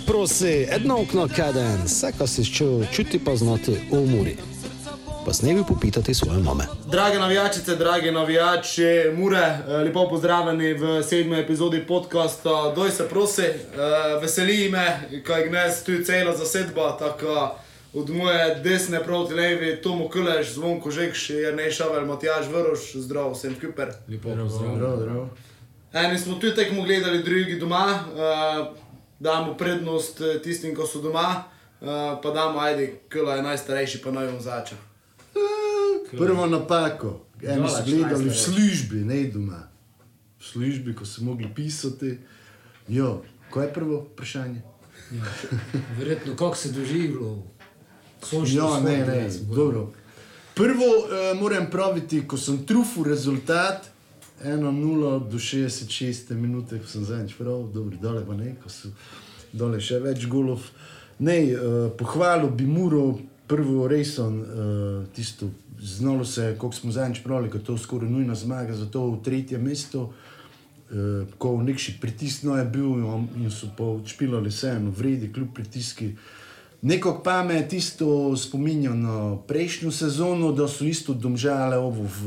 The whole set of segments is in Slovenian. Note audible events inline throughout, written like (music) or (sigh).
se prosi, edno okno kaden, vse, kar si čutil, čuti pa znati v umori. Pa s nebi popitati svoje mame. Drage navijačice, dragi navijači, mure, eh, lepo pozdravljeni v sedmi epizodi podcasta. Doj se prosi, eh, veseli me, kaj gnes tu cela zasedba, tako od moje desne proti levi, Tomo Kulež, zvonko žekš, jer ne šavel, Matjaž Vrš, zdrav, vsem kuper. Lepo pozdravljen. Eni smo tu tekmo gledali, drugi doma, uh, damo prednost eh, tistim, ko so doma, uh, pa damo, ajde, kula je najstarejši, pa naj bom začel. Prvo napako, eno so gledali v službi, ne doma. V službi, ko so mogli pisati. Jo, kaj je prvo vprašanje? Verjetno, kako se doživelo. Ja, ne, ne, dobro. Prvo uh, moram praviti, ko sem trufil rezultat, 1-0 do 66 minute, ko sem zadnjič prav, dobro, dole pa ne, ko so dole še več golov. Ne, uh, pohvalil bi Muro, prvo Rejson, uh, tisto, znalo se, koliko smo zadnjič pravili, da je to skoraj nujna zmaga za to v tretje mesto. Uh, ko nekši pritisnil je bil in- in so pa odšpilali vseeno, vredi, kljub pritiski. Nekako pa me tisto spominjalo na prejšnjo sezono, da so isto domžale ovo v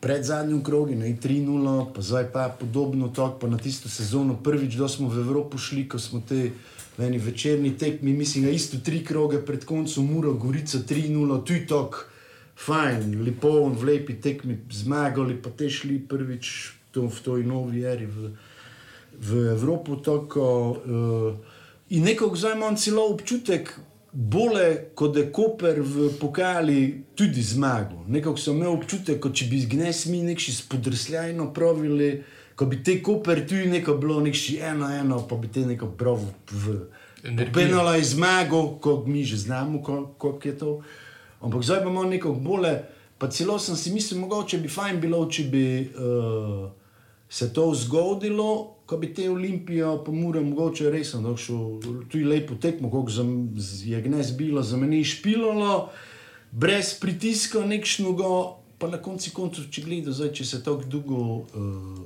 pred zadnjim krogu, ne 3-0, pa zdaj pa podobno tako, pa na tisto sezono prvič, da smo v Evropo šli, ko smo te v eni večerni tekmi, mislim, da isto tri kroge pred koncem, Muro, Gorica 3-0, tu je tako fajn, lepo v lepi tekmi zmagali, pa te šli prvič to, v toj novi eri v, v Evropo. Tako, uh, in nekako zdaj imam celo občutek, bolje kot je Koper v pokali tudi zmagal. Nekako sem imel občutek, kot če bi gnes mi nekši spodrsljajno pravili, ko bi te Koper tudi neko bilo nekši eno, eno, pa bi te neko prav v. Penala je zmagal, kot mi že znamo, ko- koliko je to. Ampak zdaj imamo nekako bolje. Pa celo sem si mislil, mogoče bi fajn bilo, če bi uh, se to zgodilo, ko bi te Olimpijo, pa mora mogoče res šel tu lepo tekmo, z- je gnes bilo, za meni špilalo, brez pritiska, nekšnoga, pa na koncu koncev, če gledaš, če se tako dolgo uh,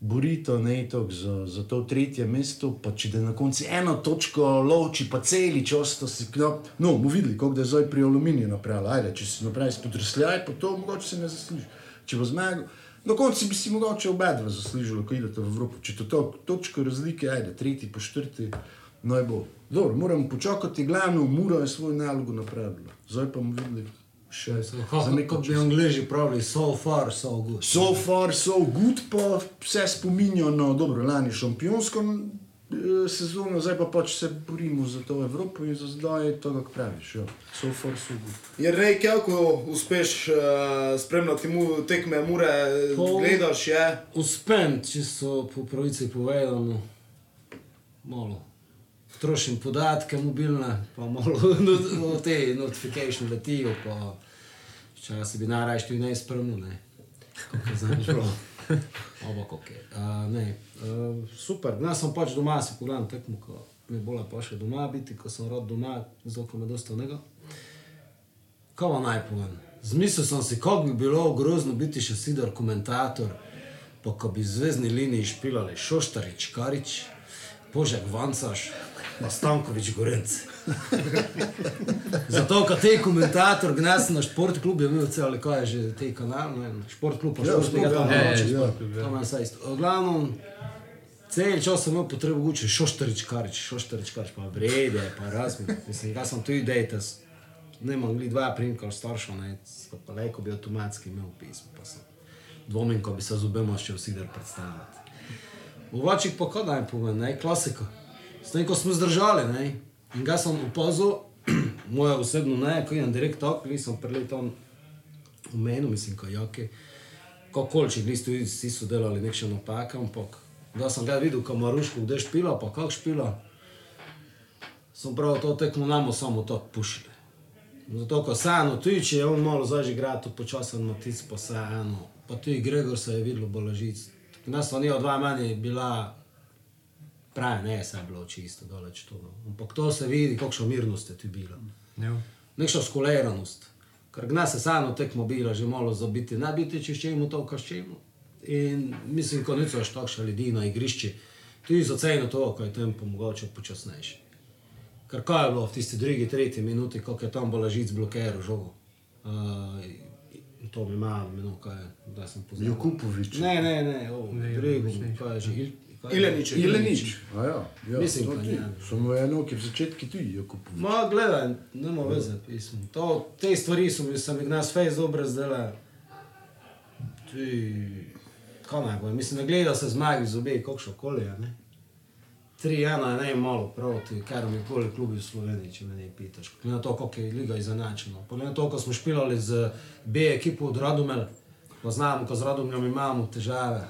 borito ne, tako za, za to tretje mesto, pa če da na koncu eno točko loči, pa celi čas, to si knop. No, bomo videli, kako da je zdaj pri aluminiju napravil. Ajde, če si napravi spodrsljaj, pa to mogoče se ne zasluži. Če bo zmagal, na koncu bi si mogoče oba dva zaslužila, ko idete v Evropo. Če to to točko razlike, ajde, tretji po četrti, naj bo. Dobro, moramo počakati, glavno, mura je svojo nalogo napravila. Zdaj pa bomo videli še za neko bi angliži pravili, so far, so good. So far, so good, pa vse spominjajo na dobro, lani šampionsko sezono, zdaj pa pač se borimo za to Evropo in za zdaj je to, kako praviš. Ja. So far, so good. Jer rej, kako uspeš uh, spremljati mu, tekme, mure, Po- gledaš je. Uspem, čisto po pravici povedano, malo. Trošim podatke mobilne, pa malo (laughs) no, te notifikacije letijo, pa včasih bi najraje tudi ne spremljal, ne. Kako znaš prav. Oba kako je. Uh, ne, uh, super, jaz sem pač doma, si pogledam tekmo, ko mi bolje pa še doma biti, ko sem rod doma, zelo me dosta nego. Kaj vam naj povem? Zmislil sem si, kako bi bilo grozno biti še sidor komentator, pa ko bi zvezdni liniji špilali Šoštarič, Karič, Požek Vancaš, pa Stankovič Gorenc. (laughs) Zato, ker te komentator gnes na šport klub je bil cel, kaj je že te kanal, ne šport klub, pa Ja, šport Šport tam klub, ja, noče. Šport klub, ja. To ima vse isto. Glavno, cel čas sem imel potrebo učiti, Šoštarič, Karič, Šoštarič, Karič, pa vrede, pa razmi. Mislim, jaz sem tu idejtes. Ne imam gli dva primka starša, ne,sko pa lejko bi avtomatski imel pismo, pa sem dvomim, ko bi se z obema še vsi dar predstavljati. V vačih pa kaj naj povem, ne, klasika. S tem, ko smo zdržali, ne, in ga sem opazil, moje osebno ne, ko idem direkt tako, nisem preletel v menu, mislim, kajake, kakoli, če glisto vsi so delali nekše napake, ampak da sem ga videl, ko Maruško, kde špila, pa kak špila, sem prav to tekmo namo samo tako pušili. Zato, ko Sano tuji, je on malo zdaj že igra, tu počasen Matic, pa Sano, pa tudi Gregor se je videlo bolažic. Nas pa ni od dva meni bila, pravi, ne, se je bilo čisto daleč to. No. Ampak to se vidi, kakšno mirnost je tu bila. Ja. Nekšna skoleranost. Ker gna se Sano tekmo bila že malo za biti, ne biti če čemu to, kar čemu. In mislim, ko niso še takšne ljudi na igrišči, Tudi za ceno to, ko je tempo mogoče počasnejši. Ker kaj je bilo v tisti drugi, tretji minuti, ko je tam bolažic blokiral žogo. Uh, to mi malo, meno, kaj je, da sem pozoril. Jukupovič. Ne, ne, ne, o, Dregu, kaj je že, Il, kaj je? Ilenič. Ilenič. A ja, ja. Mislim, no, tudi. ne. Samo eno, ki v začetku tudi Jukupovič. Ma, gledaj, nema veze, pismo. To, te stvari so mi, sem jih nas fejs dobro zdele. Ti, kaj naj bo, mislim, ne gleda se zmagi z obe, kakšno koli je, ne. 3-1 je ne malo proti, kar mi koli klubi v Sloveniji, če me ne pitaš. Glede na to, koliko je liga izenačena. Glede na to, ko smo špilali z B ekipo od Radomel, pa znamo, ko z Radomljom imamo težave.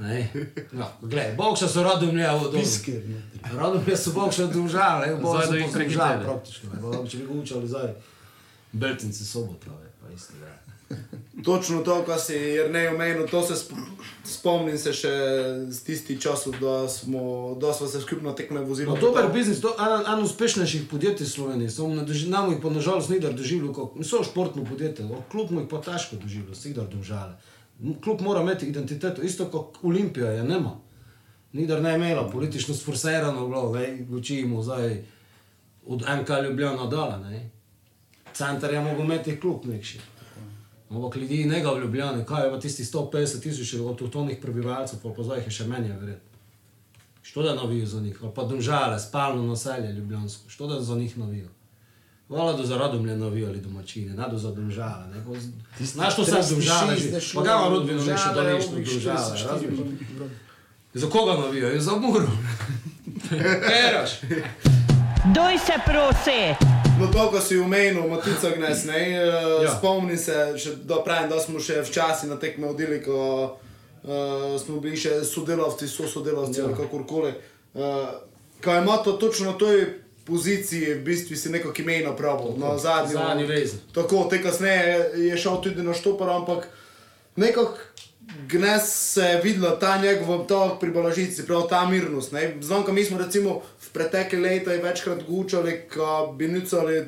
Ne? (laughs) No, glej, bokša so Radomlje v domu. Pisker, ne. Radomlje so bokša domžale, v Zdaj bokšu do so jih domžale prekitele. praktično. ne. Bo, Če bi ga učali zdaj, Beltinci sobotove, pa isti da. (laughs) Točno to, kar si Jrnej omenil, to se sp spomnim se še z tisti časov, da smo, da smo se skupno tekme vozili. No, dober biznis, to je en, en uspešnejših podjetij v Sloveniji. Samo ne doži- Nam jih pa nažalost nikdar doživljal, kot so športno podjetje, o, klub mu jih pa težko doživljal, sikdar domžale. Klub mora imeti identiteto, isto kot Olimpija je nema. Nikdar ne je imela politično sforsirano bilo, ne, učimo zdaj od NK Ljubljana dala. Center je mogel imeti klub nekši. Ampak ljudi ne ga v Ljubljani, kaj je pa tisti 150 tisoč avtohtonih prebivalcev, pa pa zdaj jih je še menje verjetno. Što da navijo za njih, ali pa domžale, spalno naselje Ljubljansko, što da za njih navijo. Hvala, da za radomlje navijali domačine, ne da za domžale. Znaš, to se domžale, pa ga vam rodbino ne še dolično domžale, razumeš? Za koga navijajo? Za muro. (laughs) Peraš. Doj se prosi! No, to, ko si umenil, Matica Gnes, ne, uh, Ja. spomnim se, še, da, pravim, da smo še včasih na tekme vodili, ko uh, smo bili še sodelavci, so sodelavci Ja. ali kakorkoli. Uh, kaj ima to točno na toj poziciji, v bistvu si neko ime napravil, na zadnji. Zadnji vezi. Tako, te kasneje je šel tudi na štopar, ampak nekako Gnes se je videla ta njegov tok pri balažici, prav ta mirnost. ne. Znam, ko mi smo recimo v pretekle leta večkrat gučali, ko bi nucali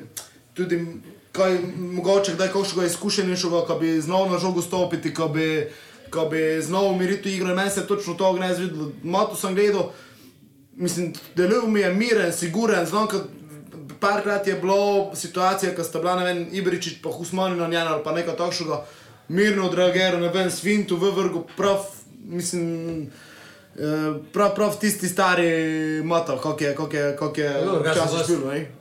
tudi kaj, mogoče kdaj kakšnega izkušenjšega, ko bi znal na žogo stopiti, ko bi, ko bi znal umiriti igro. Meni se je točno to Gnes videlo. Mato sem gledal, mislim, delal mi je miren, siguren, znam, kad parkrat je bilo situacija, ko sta bila, ne vem, Ibričič pa Husmani na njej ali pa nekaj takšnega, mirno odreagiral, ne vem, svintu v vrgu, prav, mislim, prav, prav tisti stari moto, kako je, kako je, kako je včasih?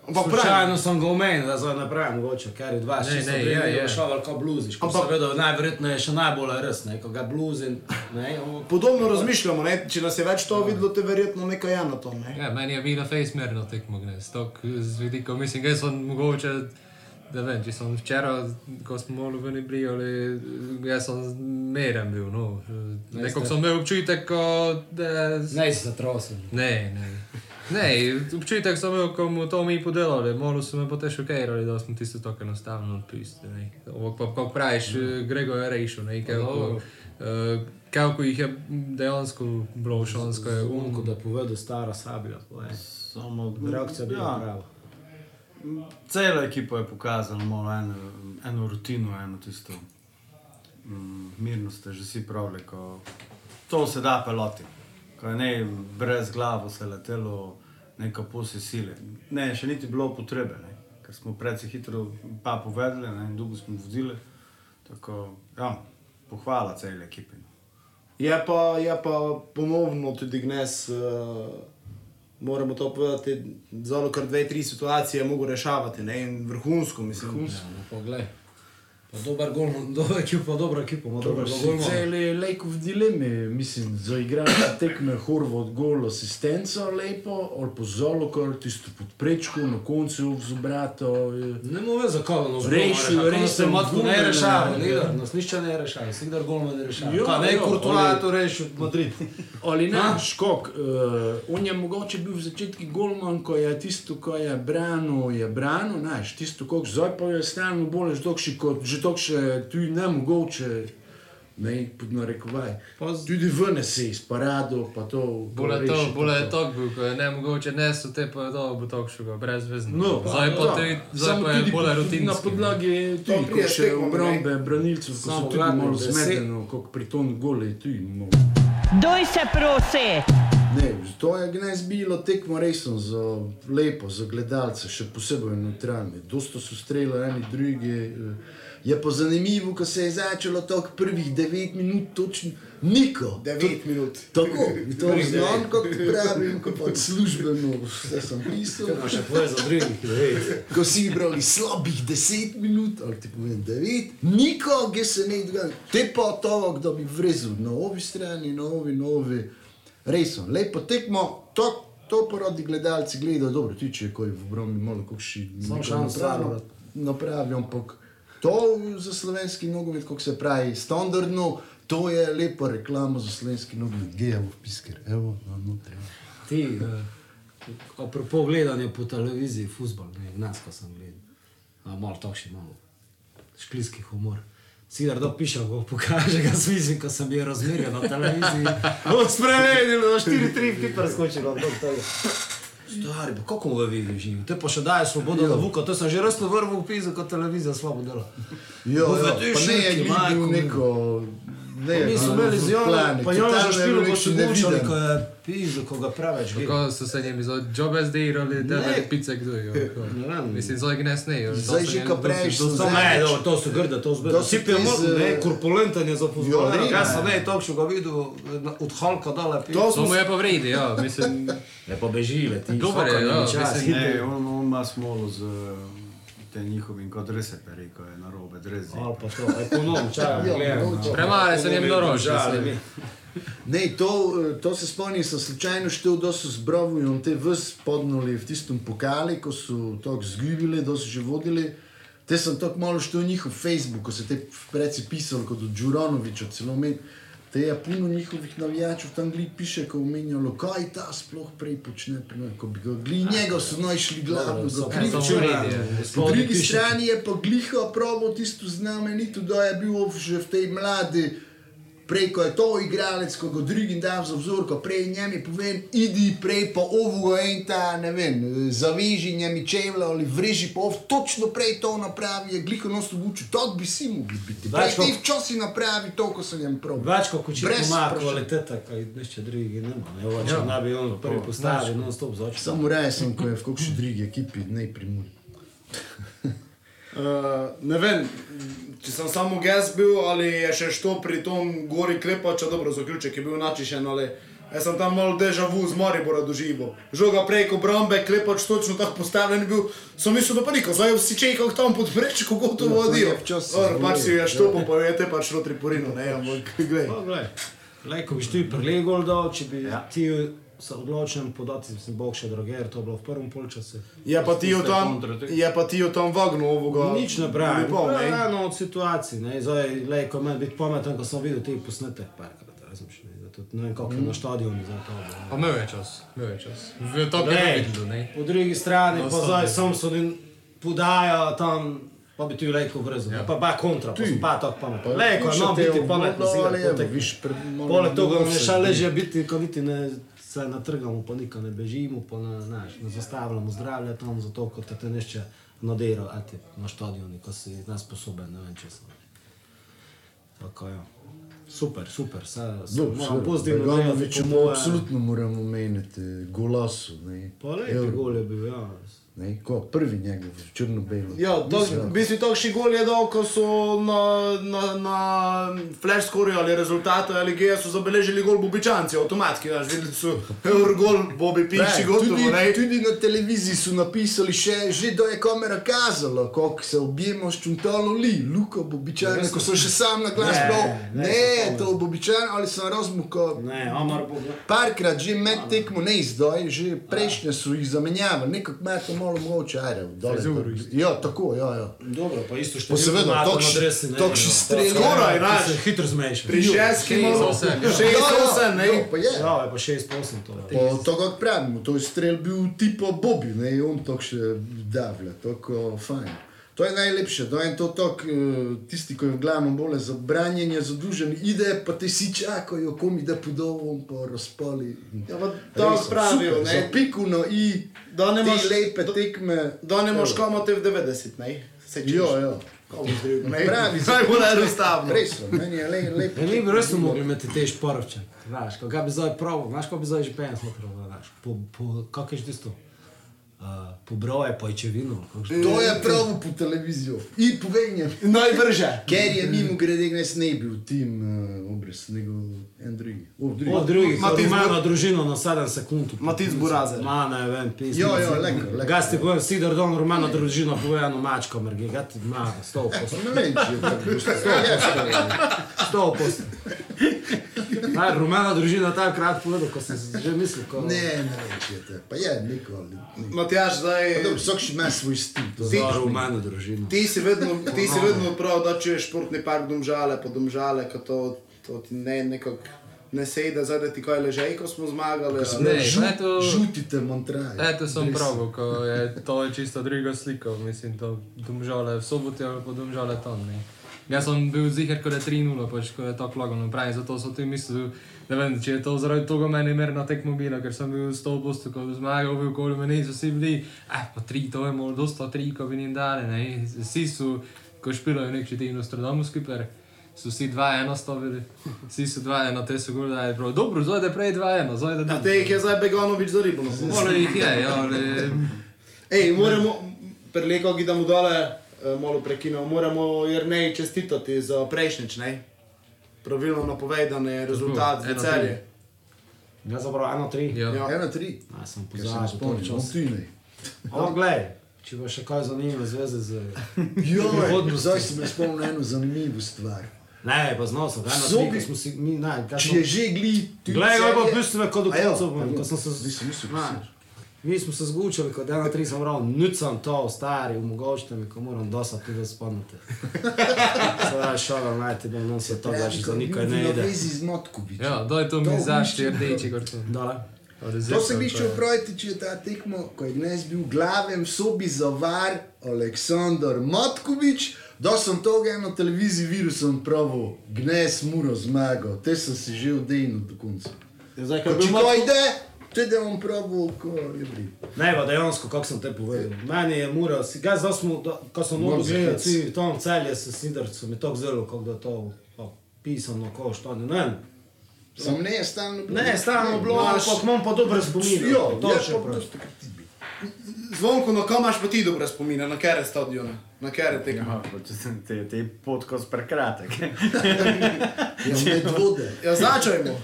Ampak pravi, Slučajno sem ga omenil, da zdaj naprej mogoče, ker je dva, Ne, še ne, sem je, je. prej šel ali kao bluziš. Ampak Ampak- seveda najverjetneje še najbolj res, ne, ko ga bluzin, ne, ampak podobno razmišljamo, ne? če nas je več to videlo, te verjetno nekaj je na tom, ne? Ja, meni je bilo face merno tekmo, ne, stok z vidika, mislim, jaz sem mogoče, da vem, če sem včeraj, ko smo malo ven brijali, jaz sem meren bil, no. Nekako sem imel občutek, ko, da... ne si zatrosen. Ne, ne. Ne, občutek sem imel, ko mu to mi podelali, malo so me potem šokirali, da smo tisto tako enostavno odpustili. Kako praviš, Grego je rešil, ne, kako, uh, kako jih je dejansko bilo šonsko, je um, Unko, da povedal stara sablja, je. Samo Reakcija bila ja, prava. Cela ekipa je pokazala malo eno, eno rutino, eno tisto mm, mirnost, ste že vsi pravili, ko to se da peloti. Ko je ne brez glave se letelo neka posi sile. Ne, še niti bilo potrebe, ne, ker smo predvsej hitro pa povedali, ne, in dolgo smo vodili. Tako, ja, pohvala celi ekipi. no. Je pa, je pa ponovno tudi Gnes, uh, moramo to povedati, zelo kar dve, tri situacije je mogel rešavati, ne, in vrhunsko, mislim. Vrhunsko. Ja, no, poglej. Dober gol, (laughs) dober ekip, pa dobra ekipa, ima dober gol. Cel je lejko v dilemi, mislim, za igranje tekme Horvat gol asistenca lepo, ali pa zolo, kar tisto pod prečko, na koncu z obrato. je- Ne mu ve, zakaj ono Rešil, rešil, se matko ne rešava, nikdar, nas nišče ne rešava, sikdar golman ne rešava. Ja, ne, ali- je to rešil Madrid. (laughs) Ali ne, škok. Uh, on je mogoče bil v začetku golman, ko je tisto, ko je branil, je branil, znaš, tisto, kako zdaj pa je stalno bolj dokši kot že dokše, tu ne mogoče, ne, pod narekovaj. Pa z- Tudi vnesi iz parado, pa to. Bolje reši, to, pa bolje je to bil, ko je ne mogoče nesu, te pa je to bo to šuga, brez vezno. No, zdaj pa, te, zdaj pa je po- rutinski. Na podlagi tudi, še ne. obrambe branilcev, ko so tudi malo zmedeno, kot pri tom gole, tudi malo. Doj se prosi! Ne, to je gnez bilo tekmo resno, za lepo, za gledalce, še posebej neutralni. Dosto so streljali eni drugi. eh. Je pa zanimivo, ko se je začelo tako prvih 9 minut, točno niko. 9 minut. Tako, to znam, kot pravim, kot pa službeno, vse sem pisal. Imaš še poje za drugih, da veš. Ko si brali slabih 10 minut, ali ti povem 9, nikogar se ne dogaja. Te pa to, kdo bi vrezil na obi strani, na obi, na obi. Resno, lepo tekmo, to, to porodi gledalci gledajo, dobro, ti če je v obrambi malo kakšni Samo še eno stvar, napravijo, ampak to za slovenski nogomet, kako se pravi, standardno, to je lepa reklama za slovenski nogomet, gejo v pisker, evo, no, notri. Ti, uh, apropo gledanja po televiziji, futbol, ne, nas, ko sem gledal, a malo takšni, malo škliski humor. Sicer da piše, ko pokaže, ga smislim, ko sem bil razmerjen na televiziji. (laughs) Spremenil, da 4-3 ti preskočil od tega. Stari, pa kako ga vidiš živi? Te pa še daje svobodo na vuko, to sem že resno vrval v pizo, kot televizija slabo dela. Jo, jo, pa ne je bil neko... Ne, Mi smo imeli z Jonom, pa Jon že totalno špilo, ko so gučali, ko je pizo, ko ga preveč gleda. Kako so se njimi za jobe zdirali, da Ne. je pice kdo je. Ne. Mislim, zdaj gnes ne. Zdaj že ko prejš, To so ne, no, to so grde, to so To grde. je ti z, model, ne, eh, korpulenten je za Jo, ne, Jaz ne. sem ne, to, što ga videl od Halka dole. pi- To To mu je pa vredi, ja, mislim. (laughs) Je pa bežile, ti. Dober je, ja, mislim, Ne, on, on ima smolo z tem njihovim, kot ko je narobe, drezi. Ali pa to, ekonom, čaj, Ja, gledam. mogoče. Premale so njem dorožje. Žali mi. Ne, to, to se spomnim, sem slučajno štel, da so zbravili in te vse podnuli v tistem pokali, ko so tako zgubili, da so že vodili. Te sem tako malo štel njihov Facebook, ko se te preci pisali kot od Đuranoviča, celo men. Te je puno njihovih navijačev tam gli piše, ko omenjalo, kaj ta sploh prej počne, pri nas, ko bi ga gli njega so Ja, samo krivičili. vredi, ja. Po Gospodi drugi strani je pa gliho probo tisto znamenito, da je bil že v tej mladi, prej ko je to igralec, ko ga drugim dam za vzor, ko prej njemi povem, idi prej pa ovoga in ta, ne vem, zaveži njemi čevlja ali vreži pa ov, točno prej to napravi, je gliho nos učil, to bi si mogli biti. Več kot- včasih napravi to, ko sem jim prav. Več kot Brez ima vprašanj. kvaliteta, kaj nišče drugi nema. Ne, Ovo, če ne bi on prvi postavil, non stop za oči. Samo raje sem, ko je v kakšni drugi ekipi, ne pri muli. Uh, ne vem, če sem samo gaz bil ali je še što pri tom gori klepača, dobro, zaključek je bil načišen, ali jaz sem tam malo deja vu z Maribora doživel. Žoga preko brambe, klepač točno tako postavljen bil, sem mislil, da pa niko, zdaj vsi čekal tam pod gotovo Ja, to vodijo. Or, pač si je štopo, pa je te pač notri porino, ne, ampak glej. Pa, glej, glej, ko bi ti prele gol dal, če bi ti se odločil podati, sem bog še droger, to je bilo v prvem polčasu. Je pa ti tam, kontratek. je pa ti jo tam vagnu ovoga. Nič ne pravi. Lepo, To je ne. eno od situacij, ne, zdaj, lej, ko meni biti pameten, ko sem videl te posnetek parkrat, razumeš, ne, da tudi ne vem, kako je na stadionu za to. ne. Pa imel je čas, imel je čas. V je Glej, videl, ne. Po drugi strani No, pa zdaj ne. sam sodim podajo tam, pa bi ti rekel brzo. Ja. Pa pa kontra, pa sem pa tako pameten. Lej, ko imam biti pameten, si ali je, viš, pred malo Poleg mi je se še zdi. leže biti, ko niti ne se natrgamo, pa nikam ne bežimo, pa ne, znaš, ne zastavljamo zdravlje tam, zato kot te nešče nadero, a ti na stadionu, ko si nesposoben, ne vem če sem. Tako ja. Super, super, vse moram pozitivno po mu moje- absolutno moramo omeniti golasu. Ne. Pa lepi Euro, gol je bil, ja. Ne, ko, prvi njegov, črno-belo. Ja, to, v bistvu takšni gol je dal, ko so na, na, na flash skorju ali rezultatu LG so zabeležili gol Bobičanci, avtomatski, znaš, videli so (laughs) euro gol, Bobi Pinči, gotovo, tudi, ne. tudi na televiziji so napisali, še, že da je kamera kazala, kako se objemo s čuntalo li, Luka Bobičan, ko so še sam na glas Ne, prav. ne, Ne, sem to Bobičan ali sem razmukal. Ne, Amar bo... Parkrat že med tekmo, ne zdaj, že prejšnje so jih zamenjavali, nekako me je to malo mogoče arev. Ja, tako, ja, ja. Dobro, pa isto Pa seveda, takš- takšni streli. Skoraj, znaš. znaš. Se hitro zmeješ. Pri šestki imamo osem, ja. šest, osem, Ja, ne. pa je. Ja, pa 6-8 to. je. Pa to kako pravimo, to je strel bil tipo Bobby, ne, on tako še davlja, tako fajn. To je najlepše, to je to tako, eh, tisti, ki je v glavnem bolje za branjenje, zadužen, ide, pa te si čakajo, komi da podovom, pa razpali. Ja, pa to pravijo, ne. Za piku na i, Da ne te imaš- lepe da- tekme. Da ne moš kamate v 90, ne. Se čuš. Ja, ja. Pravi, (laughs) Najbolj enostavno. (laughs) Res, meni je le, lepo. Ja, mi bi res mogli imeti te šporče. Znaš, ko ga bi zdaj prav, znaš, ko bi zdaj že 50 metrov, znaš, po, po, kako je tisto? Uh, po broje, po ičevino. To je pravo po televizijo. In povednjem. Najbrže. Ker je mimo grede, jaz ne bil tim uh, obraz, nego en drugi. O, drugi. Matic Bur- ima družino na 7 sekund. Matic Burazer. Ma, ne vem, pismo. Jo, jo, lekker, lekker. Gasti povem, Sidor Don, rumeno družino, povej eno mačko, mrgi, gati, ma, sto posto. Ne vem, če je tako. Je, Sto posto. Naj, rumena družina takrat povedal, ko sem si že mislil, ko... Ne, ne je to. Pa je, nikoli. ni. Matjaš, zdaj. Vsak še ima svoj stil. to Za znaš. rumeno družino. Ti si vedno, ti si vedno prav, da če je športni park domžale, pa domžale, ko to, to ti ne nekako ne sejde, zdaj da ti kaj ležej, ko smo zmagali. ali- Ne, Žu- eto, Žutite Montraj. eto sem prav, ko je to je čisto druga slika, mislim, to domžale v soboto ali pa domžale tam. Ne. Jaz sem bil ziger, ko je 3-0, pač ko je tako lagano pravi, zato so ti mislili, ne vem, če je to zaradi tega meni mer na tekmo bila, ker sem bil 100 posto, ko zmagal, bil okoli meni, so vsi bili, eh, pa 3, to je malo dosta 3, ko bi jim dali, ne. Vsi so, ko špilajo nek če ti Nostradamus skiper, so vsi 2-1 stavili, vsi so 2-1, te so govorili, da je prav, dobro, zdaj da je prej 2-1, zdaj da A ne. te jih je zdaj Beganovič za ribo. Možno jih je, ja, ali... Ej, moramo, preleko, ki da mu dole, eh, malo prekinemo, moramo Jrnej čestitati za prejšnjič, ne? Pravilno napovedane rezultat za Eno, celje. Ja, zapravo, eno, tri. Ja. Ja. Ena, tri. Ja, sem se ne pozabil, spomnim, točno. no ti ne. O, glej, če bo še kaj zanimivo zveze z... (laughs) Jo, zdaj si me spomnil eno zanimivo stvar. Ne, pa znal sem, eno, Sobi- tri, smo si, mi, ne, kaj Če je že gli, ti Glej, ga pa Celje- pusti me kot do A ja, konca, pardon. ko sem se... Nisem mislil, Ne. misliš. Mi smo se zgučili kod dana tri, sam morao, nucam to, stari, umogočite mi, ko moram dosad tu da spadnete. Sada je šoga, najte me, non se toga, što nikaj ne ide. Vezi z Matković. Ja, daj to, to mi zašti, rdeči gorto. Dale. To se išel praviti, če je ta tekmo, ko je danes bio glavem sobi zavar Aleksandar Matković, da sam toga na televiziji virusom pravo, gnes muro zmagal, te sem si že odejnil do konca. Ja, Zdaj, kaj znači, ide? Te da bom pravi, ko je bri. Ne, pa dejansko, kako sem te povedal. Meni je mura, si- ga zdaj smo, ko sem mogel Moraš gledati, si tam celje s Sidarcem, mi je tako zelo, kako da to pisano, ko što ne vem. Sam ne je stalno bilo. Ne, stalno bilo, ampak imam pa dobre spomine. Jo, to je še prav. bil. Zvonko, na kam imaš pa ti dobre spomine, na kere stadione, na kere tekme? Ja, pa če sem te, te podkos prekratek. (laughs) Ja, med vode. Ja, začajmo.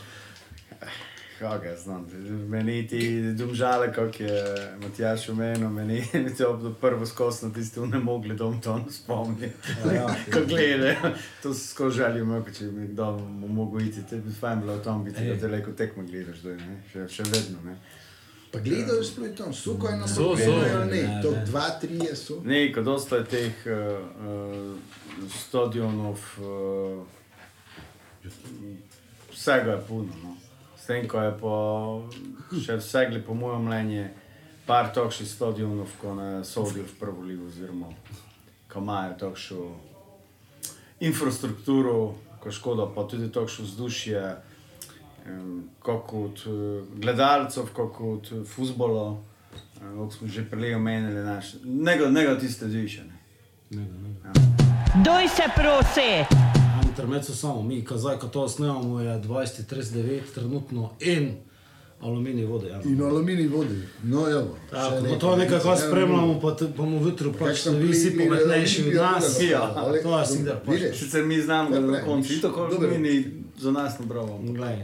Kako ga znam, meni ti domžale, kako je Matjaš omenil, meni (laughs) je to prvo skos na tisti ne mogli dom to ne spomni. ja. (laughs) Ko gledajo, to so skozi željo imel, če bi kdo mogel iti, te bi fajn bilo tam biti, da te leko tekmo gledaš, doj, ne? Še, še vedno. Ne? Pa gledajo sploh tam, so kaj na So, sobi, so. ne, Ne, to ne. dva, trije so. Ne, ko dosta je teh uh, uh, stadionov, uh, vsega je puno. No. S tem, ko je po, še vsegli, po mojem mnenju, par takšnih stadionov, ko ne sodijo v prvo ligo, oziroma ko imajo takšno infrastrukturo, ko škoda, pa tudi takšno vzdušje, kot od uh, gledalcev, kot od uh, futbola. Kot smo že prej omenili, naš, nego, nego tiste zvišene. Doj se prosi! Intermezzo samo, mi, ko zdaj, ko to snemamo, je 2039, trenutno in aluminij vode. Ja. In aluminij vodi. No, ja. Tako, ko to nekako spremljamo, pa bomo jutro pač vi si pametnejši od nas. Ja, to je sicer pač. Sicer mi znamo, da na koncu je tako Dobro. mini za nas nabravo. Glej,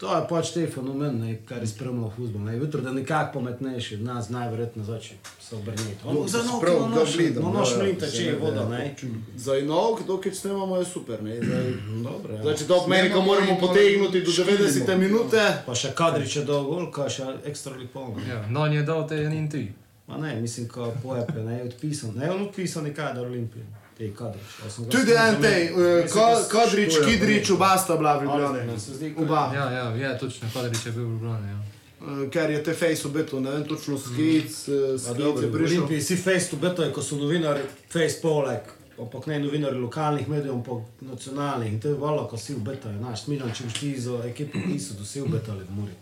to je pač te fenomen, ne, kar je spremljal futbol. Ne. Jutro, da nekako pametnejši od nas, najverjetneje začne se obrniti. Dobro, Za se noč, prav, ga noč, gledam, ja, mlin ja, teče se voda, ne, ne. Za inog, dokaj snemamo, je super. Ne? Zdaj, Dobro, ja. Znači, to pomeni, ko Snemamo moramo in potegniti do škilimo. 90 minute. Pa še kadriče do golka, še ekstra lipon. Ja, no, je dal te en in ti. Ma ne, mislim, ko pojepe, ne, odpisan. Ne, on odpisan je kadar Olimpije. Te kadrič. Ja Tudi en tej, eh, Kadrič, što je Kidrič, oba sta bila v Ali, Ljubljani. Oba. Ja, ja, je točno, Kadrič je bil v Ljubljani. Ja. Eh, Ker je te face obeto, ne vem točno skic, A skic dobro, je prišel. Olimpiji si face to beto, ko so novinari, face poleg, ampak ne novinari lokalnih medijev, ampak nacionalnih. In to je valo, ko si ubetajo. Naš Smiljam, če boš ti za ekipo pisal, da si ubetali v Muri.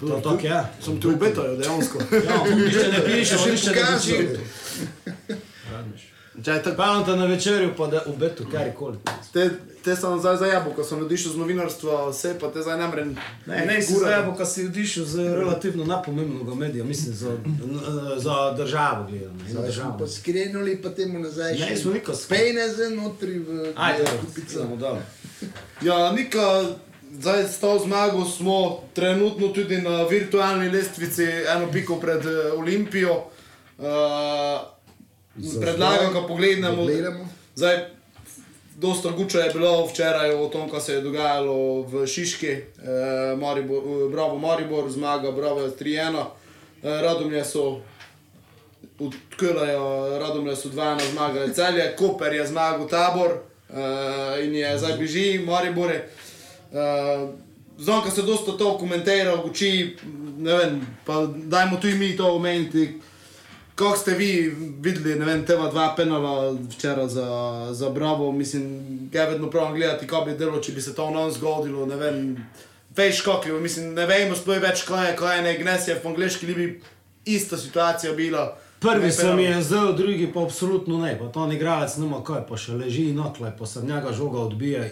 To tako je. Sem ti obetajo, dejansko. Ja, nišče ne pišeš, Še nišče ne pokazal. pišeš. Te na večerju, pa da v betu karkoli. te, te sem zdaj za jabolko, sem odišel z novinarstva, vse pa te zdaj ne morem. Ne, ne, si zdaj, ko si odišel z relativno napomembnega medija, mislim, za, za državo gledam. ne, Za Zdaj državo. pa skrenuli, pa temu nazaj. Ne, smo niko Spejne za notri v Ajde, kupico. Ja, Nika, zdaj s to zmago smo trenutno tudi na virtualni lestvici, eno piko pred eh, Olimpijo. Uh, predlagam, da pogledamo. Pogledamo. Zdaj, dosta guča je bilo včeraj o tom, kaj se je dogajalo v Šiški, eh, Maribor, eh, Bravo Maribor, zmaga Bravo 3-1. Eh, Radomlje so odkrili, Radomlje so 2-1 zmagali celje, Koper je zmagal tabor eh, in je zdaj bližji Maribore. Uh, Zonka se dosta to komentira, uči, ne vem, pa dajmo tudi mi to omeniti. Kako ste vi videli, ne vem, teva dva penala včeraj za, za Bravo, mislim, ga vedno pravim gledati, kako bi delo, če bi se to nam zgodilo, ne vem, veš kako, mislim, ne vemo sploh več, kaj je, kaj je, ne, gnesje v angliški libi, ista situacija bila. Prvi se mi je zdel, drugi pa absolutno ne. Pa to igralec nima kaj, pa še leži notle, pa se njega žoga odbija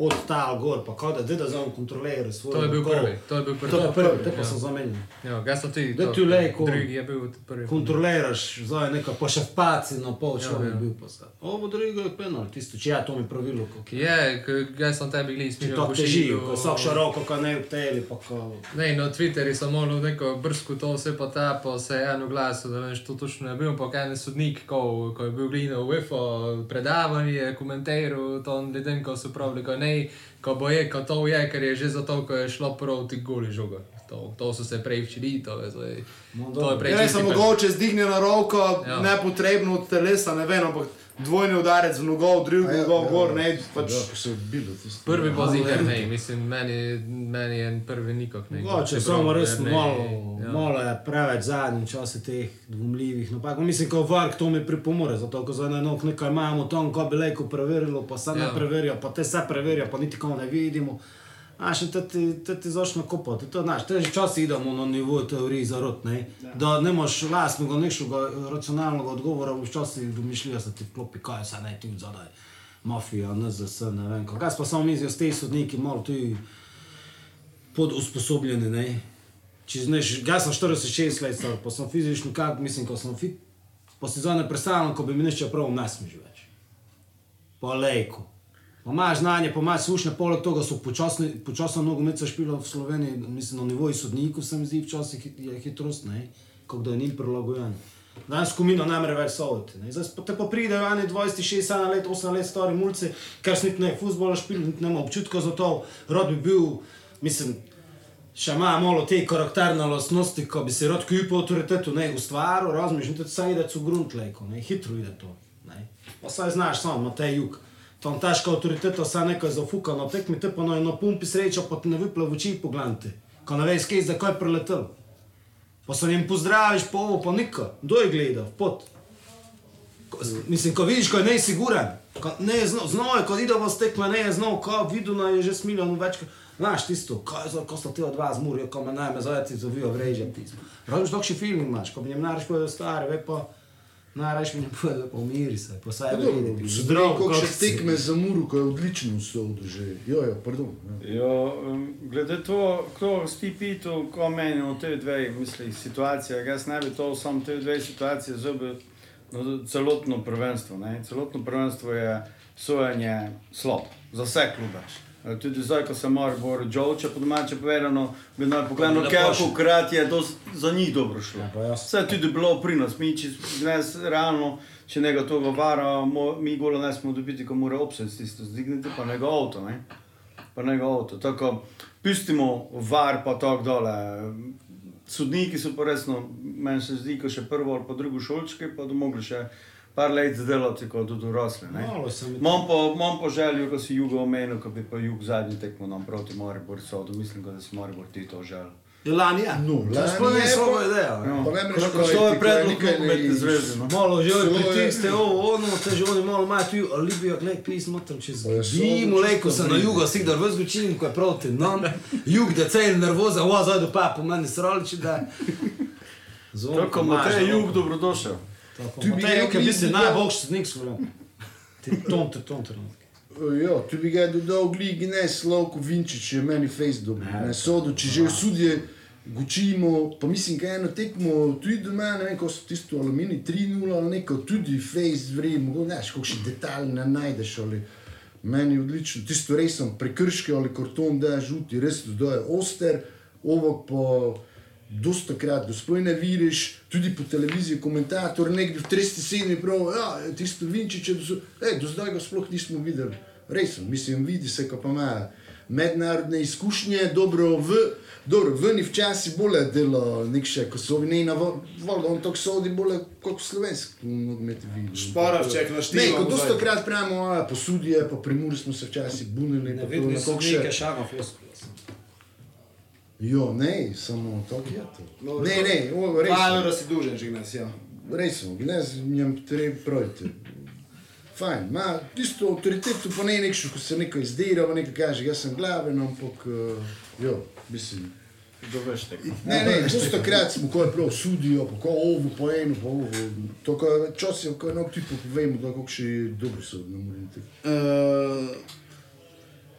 od tal gor, pa kao da da zdaj on kontrolira svoj. To je bil prvi. To je bil prvi. To je prvi, te pa Ja. sem zamenjal. Ja, ga so ti. Da ti lej, ko- Drugi je bil prvi. Kontroliraš, zdaj nekaj, pa še paci na pol Ja, človek ja. bil pa sad. Ovo drugo je penal, tisto, če ja to mi pravilo, kako je. Ga sem tebi gledal, smišal. to težijo, ko so široko, ko ne vteli, pa ko... Ne, na Twitterju sem malo neko brsko to vse pa ta, pa se je eno glasu, da veš, to točno je bil, pa kaj ne sodnik, ko, ko je bil glina v UFO predavanje, komentiral to ljudem, ko so pravili, ko ne, ko bo je, ko to je, ker je že zato, ko je šlo proti goli žoga. To, to so se prej včili, to je zdaj. No, To je prej Ja, pen- mogoče zdignjena roka, Ja. nepotrebno od telesa, ne vem, ampak dvojni udarec v nogo, drugi A ja, nogo, ja, gor, ne, pač. Ja, se bilo tisto. Prvi pa ziher ne, mislim, meni, meni je prvi nikak ne. Mogoče Čeprav samo res ne- malo, ja. malo je preveč zadnjih časih teh dvomljivih napak. Mislim, ko vark to mi pripomore, zato ko za eno nekaj imamo tam, ko bi lejko preverilo, pa se ne Ja. preverijo, pa te se preverijo, pa niti ko ne vidimo. A še te ti, začne kopati, to znaš, te že časi idemo na nivo teorij zarot, ne? Da nemaš lastnega, nekšnega racionalnega odgovora, včasih domišljijo se ti klopi, kaj se ne ti zadaj. Mafija, NZS, ne vem. Jaz pa samo mislim, da ste sodniki malo tudi podusposobljeni, ne. Če znaš, jaz sem 46 let star, pa sem fizično kak, mislim, ko sem fit, pa si zdaj ne predstavljam, ko bi mi nešče prav nasmež več. Pa lejko. Pa imaš znanje, pa imaš slušne, poleg tega so počasno nogomet špilo v Sloveniji, mislim, na nivoju sodnikov se mi zdi včasih je hitrost, ne, kako da je njim prilagojen. Danes komino ne more več soviti. ne. Zdaj te pa pridejo eni 26, 7 let, 8 let stari mulci, ker niti ne futbola špili, niti nema občutka za to, rad bi bil, mislim, še ima malo te karakterne lastnosti, ko bi se rad kupil avtoritetu, ne ustvaril, razmišljal, tudi saj ide v grunt lejko, ne, hitro ide to. Ne. Pa saj znaš sam, Matej Juk. Tam težka avtoriteta, saj nekaj zafuka na tekmi, te pa na, na pumpi sreča, pa ti ne vyple v oči pogledati. Ko ne veš, kje je zdaj kaj preletel. Pa se jim pozdraviš, pa ovo, pa nika. Kdo je gledal, pot. Ko, mislim, ko vidiš, ko je nesiguren, ko ne je znal, znal je, ko ide v stekme, ne je znal, ko vidno je že smiljan več. Znaš tisto, kaj je ko sta ti od vas zmurijo, ko me najme zajeti zovijo vreže ti. Razumeš, še film imaš, ko bi njim naraš povedal stari, ve pa, naraš mi njim povedal, pa umiri se, pa saj Ja, dobro, vredi. Zdrav, kako še tekme za Muru, ko je odlično usodil že. Jo, jo, pardon. Ja. Jo, um, glede to, kdo si pital, ko meni o te dve misli, situacije, jaz ne bi to samo te dve situacije zobil na celotno prvenstvo. Ne? Celotno prvenstvo je sojenje slab za vse klube. E, Tudi zdaj, ko se mora boriti, Džovče, po domače povedano, bi naj pogledal, kako krat je to za njih dobro šlo. Ja. Vse je tudi bilo pri nas, mi če danes realno, če nekaj toga vara, mo, mi golo ne smo dobiti, ko mora obsed tisto zdigniti, pa njegov avto, ne? Pa njegov avto. Tako, pustimo var pa tako dole. Sodniki so pa resno, meni se zdi, ko še prvo ali pa drugo šolčke, pa da mogli še par let ne. Malo se mi Imam pa, imam pa željo, ko si jugo omenil, ko bi pa jug zadnji tekmo nam proti Maribor sodil. Mislim, da si Maribor ti to želel. Je lani, ja. No, to je sploh ne. Ja. Ja. Pa ne ko praviti, to je predlog nogometne zveze. No. Malo že je- pritisne ovo, ono, te že oni malo imajo tu alibijo, gled, pismo tam čez samo lejko se na jugo, sigdar v zgočini, ko je proti nam, (laughs) jug, da cel nervoza, ova zdaj do pa po meni sroliči, da... (laughs) Tako te no. jug dobrodošel. Tu bi rekli, ki si da- najboljši sodnik Slovenije. Ti ton, ti ton trenutek. Ja, tu bi ga dodal gligi, ne Slavko Vinčič, je meni face dobro. Ne sodo, če že sudje gučimo, pa mislim, da eno tekmo, tudi doma, ne vem, ko so tisto aluminij 3-0 ali neko, tudi face vrem, znaš, kako še detalj ne najdeš ali. Meni je odlično, tisto res sem prekrški ali karton, da je žuti, res to je oster, ovok pa dosta krat, da sploh ne vidiš, tudi po televiziji komentator nekdo v 37 pravi, ja, tisto Vinčiče, do, ej, do zdaj ga sploh nismo videli. Res, mislim, vidi se, ko pa ima mednarodne izkušnje, dobro v, dobro, v njih včasih bolje delo, nek še, ko so ne na vodu, on tako sodi bolje kot slovenski nogomet. Šparovček na Ne, štiri. ko dosta krat pravimo, posudje, pa primur smo se včasih bunili, Ne to na so še. neke šama floskule. Jo, ne, samo to je to. No, Ne, ne, o, res. Pa evra si dužen, že gnes, ja. Res sem, gnes njem treba projiti. Fajn, ima tisto avtoriteto, pa ne nekšo, ko se neko izdira, pa nekaj kaže, jaz sem glaven, ampak, uh, jo, mislim. Doveš tekmo. Ne, ne, dosta krat smo ko je prav sudijo, pa ko ovo, po eno, pa ovo. To, ko časih, ko eno tipo povemo, da kako še dobro so, ne morem te. Uh,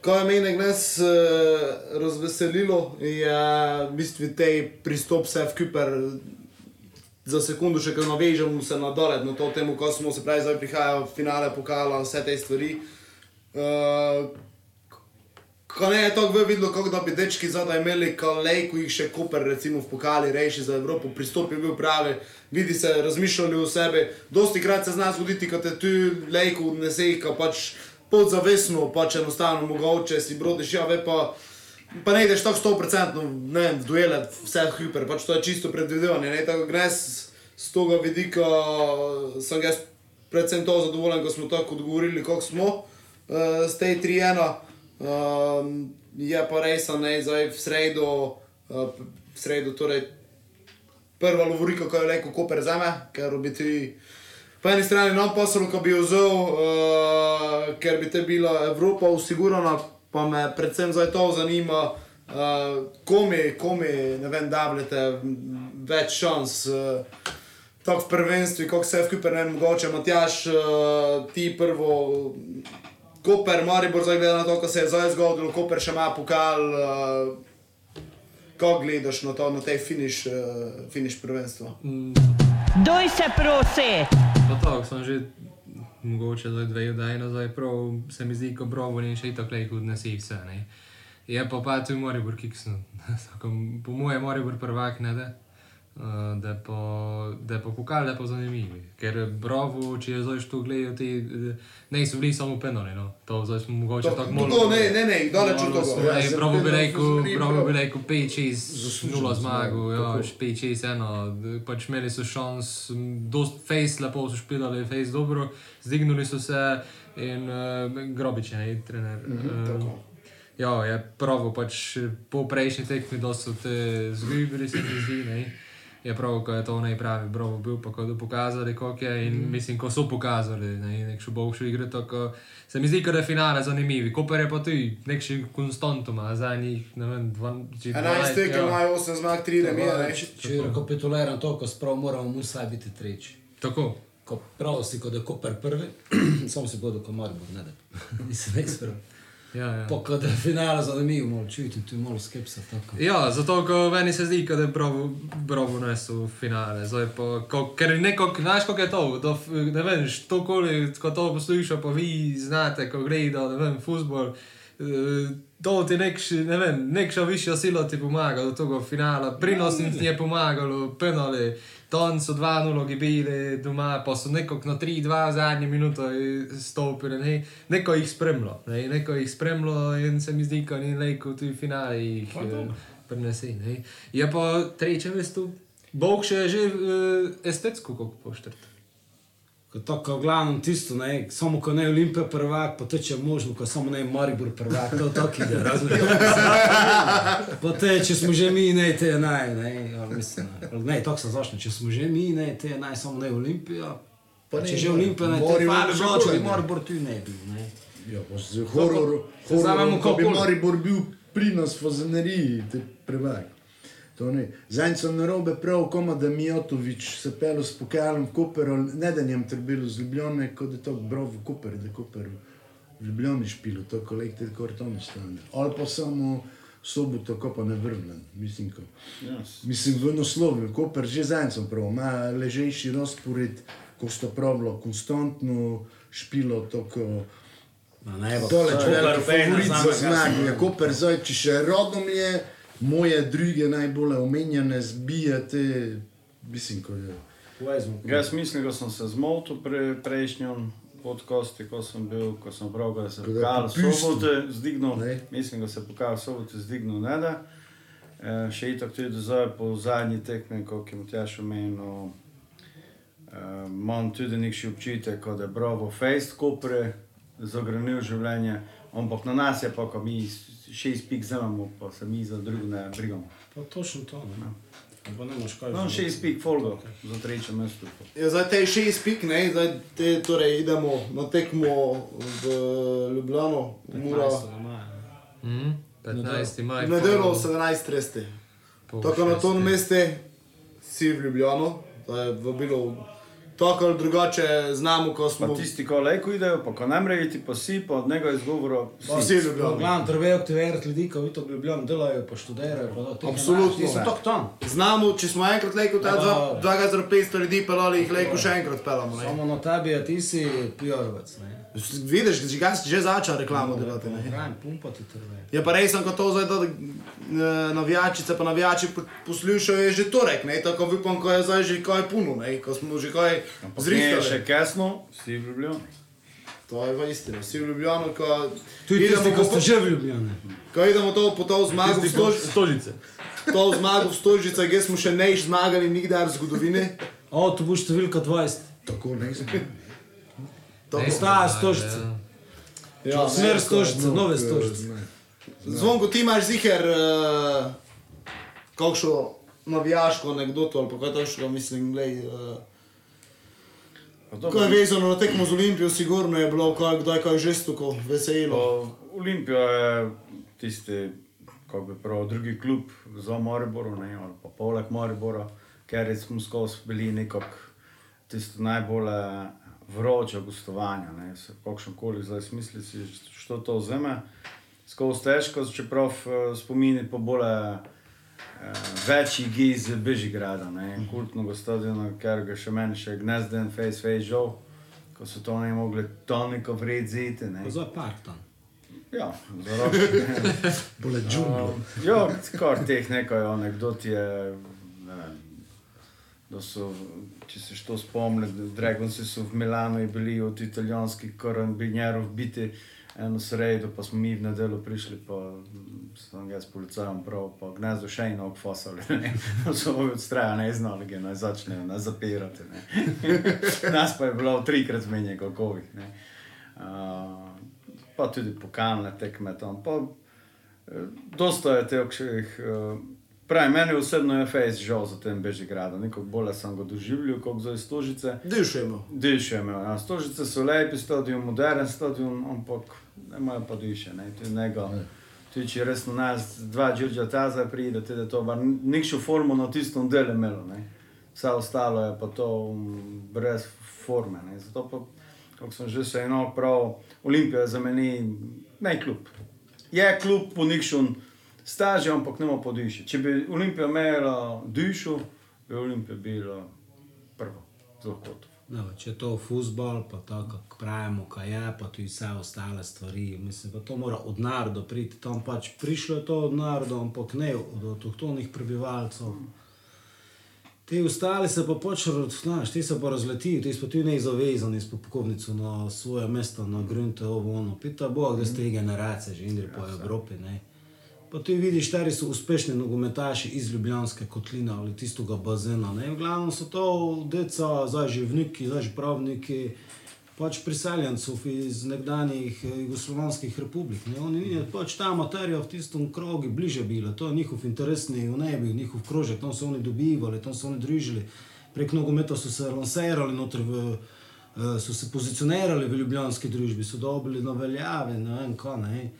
Ko je mene gnes uh, razveselilo, je v bistvu te pristop se v Kuper za sekundu še kaj navežemo se na dole, na to temu, ko smo se pravi zdaj prihajajo finale pokala, vse te stvari. Uh, Ko ne je tako videlo, kako da bi dečki zadaj imeli kalejku, jih še Koper recimo v pokali reši za Evropo, pristop je bil pravi, vidi se, razmišljali o sebi. Dosti krat se zna zgoditi, ko te tu lejku nese, ko pač podzavestno, pač enostavno mogoče si brodiš, ja, ve pa, pa ne ideš tako 100%, ne v duele, vse hiper, pač to je čisto predvidevanje, ne, tako gres z tega vidika, sem jaz predvsem to zadovoljen, ko smo tako odgovorili, kako smo uh, z tej 3-1. Um, je pa res, da je zdaj v sredo, uh, v sredo torej prva lovorika, ko je rekel, ko prezame, ker bi ti po eni strani nam posel, ko bi vzel, uh, ker bi te bila Evropa usigurana, pa me predvsem zdaj to zanima, uh, komi, komi, ne vem, davljate več šans. Uh, Tako v prvenstvu, kot se v Kuper, ne mogoče Matjaš, uh, ti prvo Koper, Maribor, zdaj gleda na to, kar se je zdaj zgodilo, Koper še ima pokal. Uh, Ko gledaš na to, na tej finiš, uh, finiš prvenstva? Doj se prosi! Pa to, sem že mogoče zdaj dve oddaji nazaj, prav se mi zdi, ko brovo in še tako lejko odnesi vse. Ne. Je pa pa tu Moribor, ki sem, po mojem Moribor prvak ne da. Uh, da pa, da pa pokal, da pa zanimivi. Ker brovo, če zdaj tu gledal, ti eh, ne so bili samo penali, no. To zdaj smo mogoče tako malo. Tako, ne, ne, ne, daleč od toga. Ja, Ne, prav bi rekel, prav. bi rekel 5-6, Zaslužen 0 zmago, ja, tako. 5-6, eno, d- pač imeli so šans, dost face lepo so špilali, face dobro, zdignuli so se in uh, Grobič je, ne, trener. Uh, ja, je pravo, pač po prejšnji tekmi, da so te zgubili, se mi zdi, ne. Je prav, ko je to najpravi bravo bil, pa ko so pokazali, kako je in mm. mislim, ko so pokazali, ne, nek še boljši igre, tako se mi zdi, da je finale zanimivi. Koper je pa tu nek še konstantoma, za njih, ne vem, 12, 11 tekem imajo 8 zmag, 3 remije. ne. Če, če rekapituliram to, ko sprav moramo vsaj biti treći. Tako. Ko prav si, kot je Koper prvi, (clears throat) samo si bodo kot Maribor, ne da. (laughs) Nisem res prav. Ja, ja. Pa kot je finale zanimivo, malo čutim, tu je malo skepsa. Tako. Ja, zato ko meni se zdi, da je bravo, bravo nesel finale. Zdaj Pa, ko, ker nekako, znaš, kako je to, da, ne vem, to koli, ko to poslušaš, pa vi znate, ko gleda, ne vem, futbol. eh, To ti nekš, ne vem, nekša višja sila ti pomaga do tega finala, prinosnim ti je pomagalo, penali, ton so 2-0 gibili doma, pa so nekako na 3-2 v zadnji minuto stopili, ne, neko jih spremlja, ne, neko jih spremlja in se mi zdi, ko ni lejko tudi finale jih eh, prinesi. Ne. Je pa treče mesto, Bog še je že uh, estetsko, kako poštrt. Ko to, ko v glavnem tisto, ne, samo ko ne Olimpija prvak, pa teče možno, ko samo ne Maribor prvak, to tako ide, razumete? Pa te, če smo že mi, ne, te je naj, ne, ali mislim, ne, ali ne, tako sem zašel, če smo že mi, ne, te je naj, samo ne Olimpija. Pa Pa ne, če že Olimpija, ne, te je bilo, če bi bolje. Maribor tu ne bil, ne. Ja, pa z horor, Zdaj horor, imamo ko bi kako- Maribor bil pri nas v Zaneriji, te prvak. To ni. Zdaj sem na robe prav, koma da Mijotovič se pelo s pokalom v Koperu, ne da njem trebilo z Ljubljane, kot da je to bro v Koper, da je Koper v Ljubljani špilo, to kolektiv karton stane. Ali pa samo soboto, ko pa ne vrnem, mislim, ko. Yes. Mislim, v naslovu, Koper že zdaj sem prav, ima ležejši razpored, ko sta pravilo konstantno špilo, to ko... Na nebo. Dole, če Koper veliki fejna favorit za samega zmago, je Koper zdaj, če še rodom je, moje druge najbolj omenjene zbije te, mislim, ko je. Jaz mislim, da sem se zmotil pri prejšnjem podkosti, ko sem bil, ko sem prav, da se pokal sobote zdignil. Ne. Mislim, da se pokal sobote zdignil ne da. E, še itak tudi zdaj po zadnji tekmi, ko je Matjaš omenil, e, imam tudi nekši občutek, kot da je Bravo Fejst Kopre zagrenil življenje, ampak na nas je pa, ko mi šest pik zemamo, pa se mi za drugo ne brigamo. Pa točno to, ne. Pa ne imaš kaj. No, šest pik folgo za treće mesto. Ja, zdaj te šest pik, ne, zdaj te, torej idemo na tekmo v Ljubljano, Mura, 15. maja. Mm, 15. maj. v nedeljo 17.30. pol Tako na tom mestu si v Ljubljano, da je v bilo tako ali drugače znamo, ko Pa smo tisti, ko lejko idejo, pa ko ne mrejo iti pa si, pa od njega izgovora vsi v Ljubljano. Glavno, treba aktivirati ljudi, ki v to Ljubljano delajo, pa študirajo. Pa da, Absolutno. Ti so tako tam. Znamo, če smo enkrat lejko, ta Ja. 2,500 ljudi pelali, jih lejko še enkrat pelamo. ne. Samo na tebi, a ti si PR-ovec, ne. Vidiš, že, ga- že začel reklamo delati. Ne? Pravim, pumpati treba. Je pa res, ko to zdaj, da eh, navijačice pa navijači po- poslušajo, je že torek, ne? tako upam, ko je zdaj že kaj puno, ne? ko smo že kaj Zrihtaj še zrihtali. kesno, si v Ljubljani. To je pa istina, vsi v Ljubljano, ko Tudi tisti, idemo, ki ste že v Ljubljani. ko idemo to, po to zmago v Stožice, Stožice. to zmago v Stožice, kjer smo še nejš zmagali nikdar v zgodovini. Avtobus številka 20. Tako ne znam. To Ne, bo- Staja ne, stožica. Ja, Smer stožice, nove stožice. Zvonko, ti imaš ziger, uh, kakšno navijaško anegdoto ali kaj takšnega, mislim, glej. Uh, to Ko je vezano na tekmo z Olimpijo, sigurno je bilo kaj, kdaj kaj žestoko, veselilo. Pa Olimpija je tisti, kako bi prav, drugi klub za Maribor, ne, ali pa poleg Maribora, ker smo skozi bili nekako tisto najbolj eh, vroče gostovanja, ne, se kakšen koli zdaj smisli si, što to vzeme. Skozi težko, čeprav eh, spomini po bolj eh, večji giz Bežigrada, ne, kultnega stadiona, ker ga še meni še gnezden, face face žal, ko so to ne mogli toliko vredziti, ne. Za park tam. Ja, zaročni. (laughs) Bole džunglo. Ja, skor teh nekaj anegdot je, da so, če se što spomni, Dragonsi so v Milano bili od italijanskih karabinjerov biti eno sredo, pa smo mi v nedeljo prišli, pa sem jaz policajem prav, pa gnezdo še eno okfasali, ne, (laughs) so ovi odstraja ne znali, ga naj začnejo nas zapirati, ne. (laughs) Nas pa je bilo trikrat zmenje kakovih, ne. Uh, pa tudi pokalne tekme tam, pa eh, dosta je teh, uh, pravi, meni osebno je fejs žal za tem Bežigradom, nekako bolje sem ga doživljal, kot za Stožice. Dišujemo. Diše imel, ja. Stožice so lepi stadion, moderen stadion, ampak imajo pa diše, ne, to je njega. Tudi če res na nas dva Đurđa Taza pride, tudi to bar nikšo formo na tistom delu imelo, ne. Vse ostalo je pa to mm, brez forme, ne. Zato pa, kako sem že se eno prav, Olimpija za meni ne klub. Je klub po nikšon staži, ampak nema po diši. Če bi Olimpija imela dišo, bi Olimpija bila prva, zelo kot. No, če je to futbol, pa tako, kako pravimo, kaj je, pa tudi vse ostale stvari. Mislim, da to mora od naroda priti. Tam pač prišlo je to od naroda, ampak ne od avtohtonih prebivalcev. Ti ostali se pa počnejo, znaš, ti se pa razletijo, ti so tudi ne zavezani s popkovnico na svoje mesto, na grunte, ovo, ono. Pita Bog, da ste generacije že indri po Evropi, ne. Pa ti vidiš, stari so uspešni nogometaši iz Ljubljanske kotline ali tistega bazena. Ne? V glavnem so to deca, zdaj že vniki, zdaj pravniki, pač priseljencev iz nekdanjih eh, jugoslovanskih republik. Ne? Oni ni, pač ta materija v tistem krogu bliže bila, to je njihov interesni v nebi, njihov krožek, tam so oni dobivali, tam so oni družili. Prek nogometa so se lansirali noter v. eh, So se pozicionirali v ljubljanski družbi, so dobili na veljavi, ne vem kaj. Ne.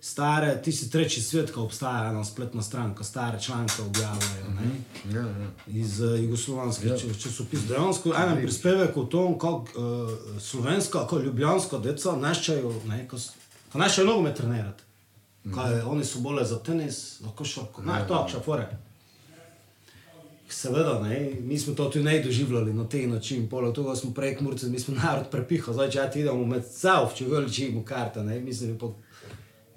Stare, ti si treći svijet, ko obstaja ena spletna stran, ko stare članke objavljajo, ne? Ja, ja. iz uh, jugoslovanskih ja. časopisov. Dejansko en prispevek o tom, kako uh, slovenska, kako ljubljanska deca naščajo, ne, ko, naščajo nogomet trenirati. Kaj, oni so bolje za tenis, za košarko, ne, to, šafore. Seveda, ne, mi smo to tudi ne doživljali na te način, poleg tega smo prej kmurci, mi smo narod prepihali, zdaj če ja ti idemo med self, če veličimo karte, ne, mislim, po,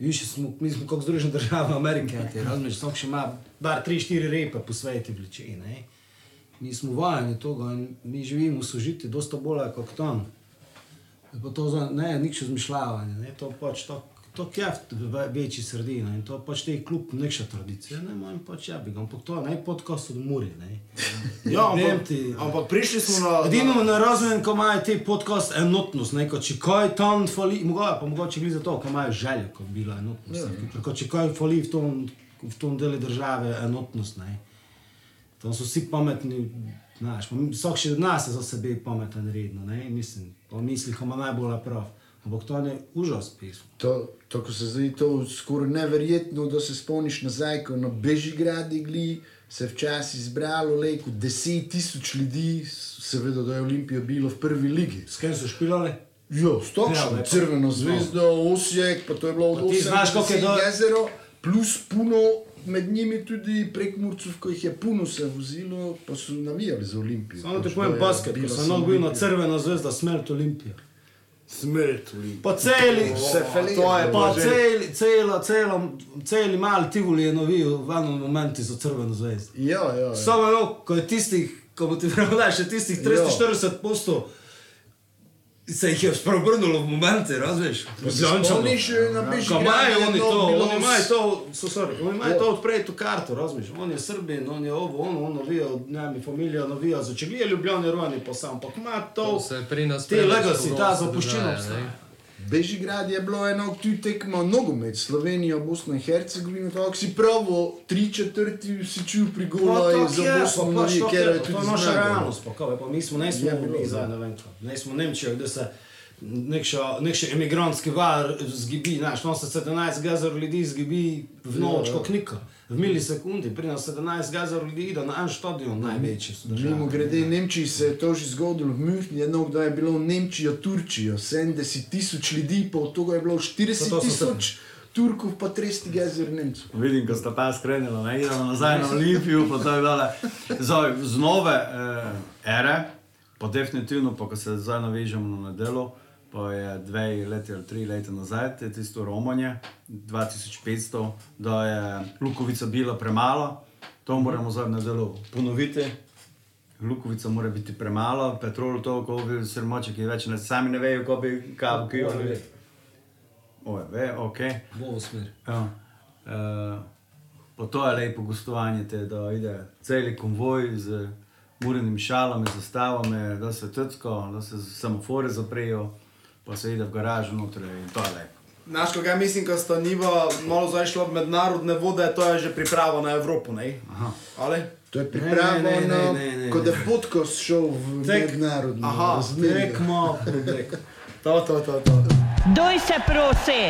Više smo, mi smo kot Združene države Amerike, razumeš, vsak še ima bar 3-4 repe po svetu vleče, ne. Mi smo vajeni tega in mi živimo v sožitju dosta bolje kot tam. Pa to za, ne, nič izmišljavanje, ne, to pač to, to kjeft v večji sredini in to pač te kljub nekša tradicije, ne, manj pač ja bi ga, ampak to ne podcast od Muri, ne. Ja, vem ampak, ti. ampak prišli smo na... Edino ne razumem, ko imajo te podcast enotnost, ne, kot če kaj tam fali, mogoče pa mogoče gre za to, ko imajo željo, kot bi bila enotnost. Ja. Če kaj fali v tom, v tom delu države enotnost, ne. Tam so vsi pametni, znaš, vsak še od nas je za sebe pameten redno, ne, mislim, pa misli, ko ima najbolj prav. Ampak to je užas pismo. To, to, ko se zdi to skoraj neverjetno, da se spomniš nazaj, ko na Bežigradi gli se je včasih zbralo leko 10 tisoč ljudi, seveda, da je Olimpija bila v prvi ligi. S kim so špilali? Ja, stokšno, Ja, ja, lepo. Crveno zvezdo, Osijek, pa to je bilo od Pa ti 8 znaš, koliko je do- jezero, plus puno, med njimi tudi prek Murcov, ko jih je puno se vozilo, pa so navijali za Olimpijo. Samo ti Pač povem to je basket, ko sem bil na Olimpija. crvena zvezda, smrt Olimpija. Smrt, celi. To je Pa pa že... celi, celo, celo, celi mali Tivoli je novil v enem momentu za crveno zvezdo. Ja, ja, ja. Samo eno, ko je tistih, ko bo ti (laughs) pravdaj, še tistih 340 postov, se jih je spreobrnilo v momente, razveš? se spomniš, eh, na Bežigradu Ko imajo je oni to to, oni imajo to, so sorry, oni imajo to odpreto karto, razveš? On je Srbin, on je ovo, on, on navija, ne mi familija navija, za če gleda Ljubljani rojeni pa sam, ampak ima to, To se pri nas te legacy, ta zapuščina obstaja. Bežigrad je bilo eno, tu tekmo nogomet, Slovenija, Bosna in Hercegovina, tako si pravo, tri četrti si čul pri golu tako za Bosno, Marije, tako ker je, tudi naša realnost, pa kaj, pa mi smo ne smo bilo, bili ja. zdaj, ne smo Nemčija, gdje se nekša, nekša emigrantski var zgibi, znaš, no se 17 gazer ljudi zgibi v noč, kot nika, v milisekundi, pri nas 17 gazer ljudi ide na en stadion, največji so. Mimo grede, v Nemčiji se je to že zgodilo, v Münchnu, eno, da je bilo v Nemčijo, Turčijo, 70 tisoč ljudi, pa od tega je bilo Pa 40 to so tisoč Turkov, pa 30 gezer Nemcev. Vidim, ko sta pa skrenila, ne idemo nazaj na Olimpijo, pa to je bilo. Zdaj, z nove eh, ere, pa definitivno, pa ko se zdaj navežemo na nedelo, pa je dve leti ali tri leta nazaj, to je tisto romanje, 2500, da je Lukovica bila premalo, to moramo zdaj v nedelo ponoviti. Lukovica mora biti premalo, petrol to, ko bi se moče, ki več ne, sami ne vejo, ko bi kavo, ki jo ne ve. Oj, ve. Okay. Bo v smer. Ja. Uh, pa to je lepo gostovanje, te, da ide cel konvoj z urenim šalami, zastavami, da se tutko, da se semafore zaprejo, pa se ide v garažo noter in to je lepo. Znaš, kaj mislim, ko sta Niva malo zdaj šla v mednarodne vode, to je že priprava na Evropo, ne? Aha. Ali? To je priprava Ne, ne, ne, na, ne, ne, kot da je podcast šel v Tek- mednarodno Aha. Tekmo, projekt. To, to, to, to. Doj se prosi.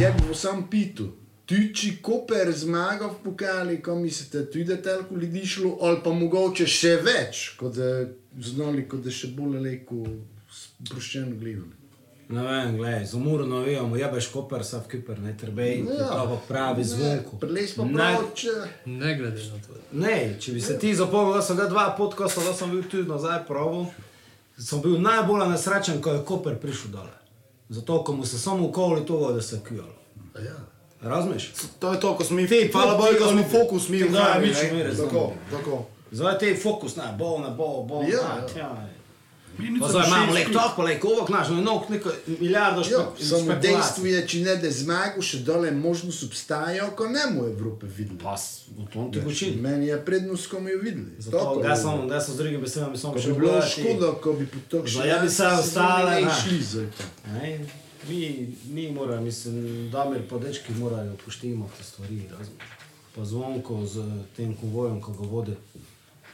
Ja bi sam pitu. Tu, či Koper zmaga v pokali, ko mislite, tu je toliko ljudi šlo, ali pa mogoče še več, kot da znali, kot da še bolj leko sproščeno gledali. Ne vem, gledaj, z umorno vemo, jebeš koper, sav kiper, ne trebej, Ja. to pa pravi zvonko. Prelez pa Ne- prav, če... Ne glede na to. Ne, če bi se ti zapomnil, da sem ga dva podcasta, da sem bil tudi nazaj proval, sem bil najbolj nesrečen, ko je Koper prišel dole. Zato, ko mu se samo okoli toga, da se je kujalo. Ja. Razumeš? To je to, ko smo mi, hvala Bogu, ko smo fokus mi Da, razumeti. Tako, tako. Zdaj te fokus, ne, bo, ne bo, bo, Ja, na, ja. tja. Pa zdaj imamo lek to, pa lek ovo, znaš, no, no, neko milijardo Ja, špe- samo dejstvo je, če ne da zmago, še dole možnost obstaja, ko ne mu Evrope videli. Pa, s- v tom ti učili. Meni je prednost, ko mi jo videli. Zato, da je. sem, da sem z drugimi besedami, sem Ko šel bi bilo škoda, ko bi po teh Zdaj, ja bi se ostale, ne ne. šli pa. Ne, mi, mi moramo, mislim, Damir pa dečki morajo poštivati stvari, razumeš. Pa zvonko z tem konvojem, ko ga vodi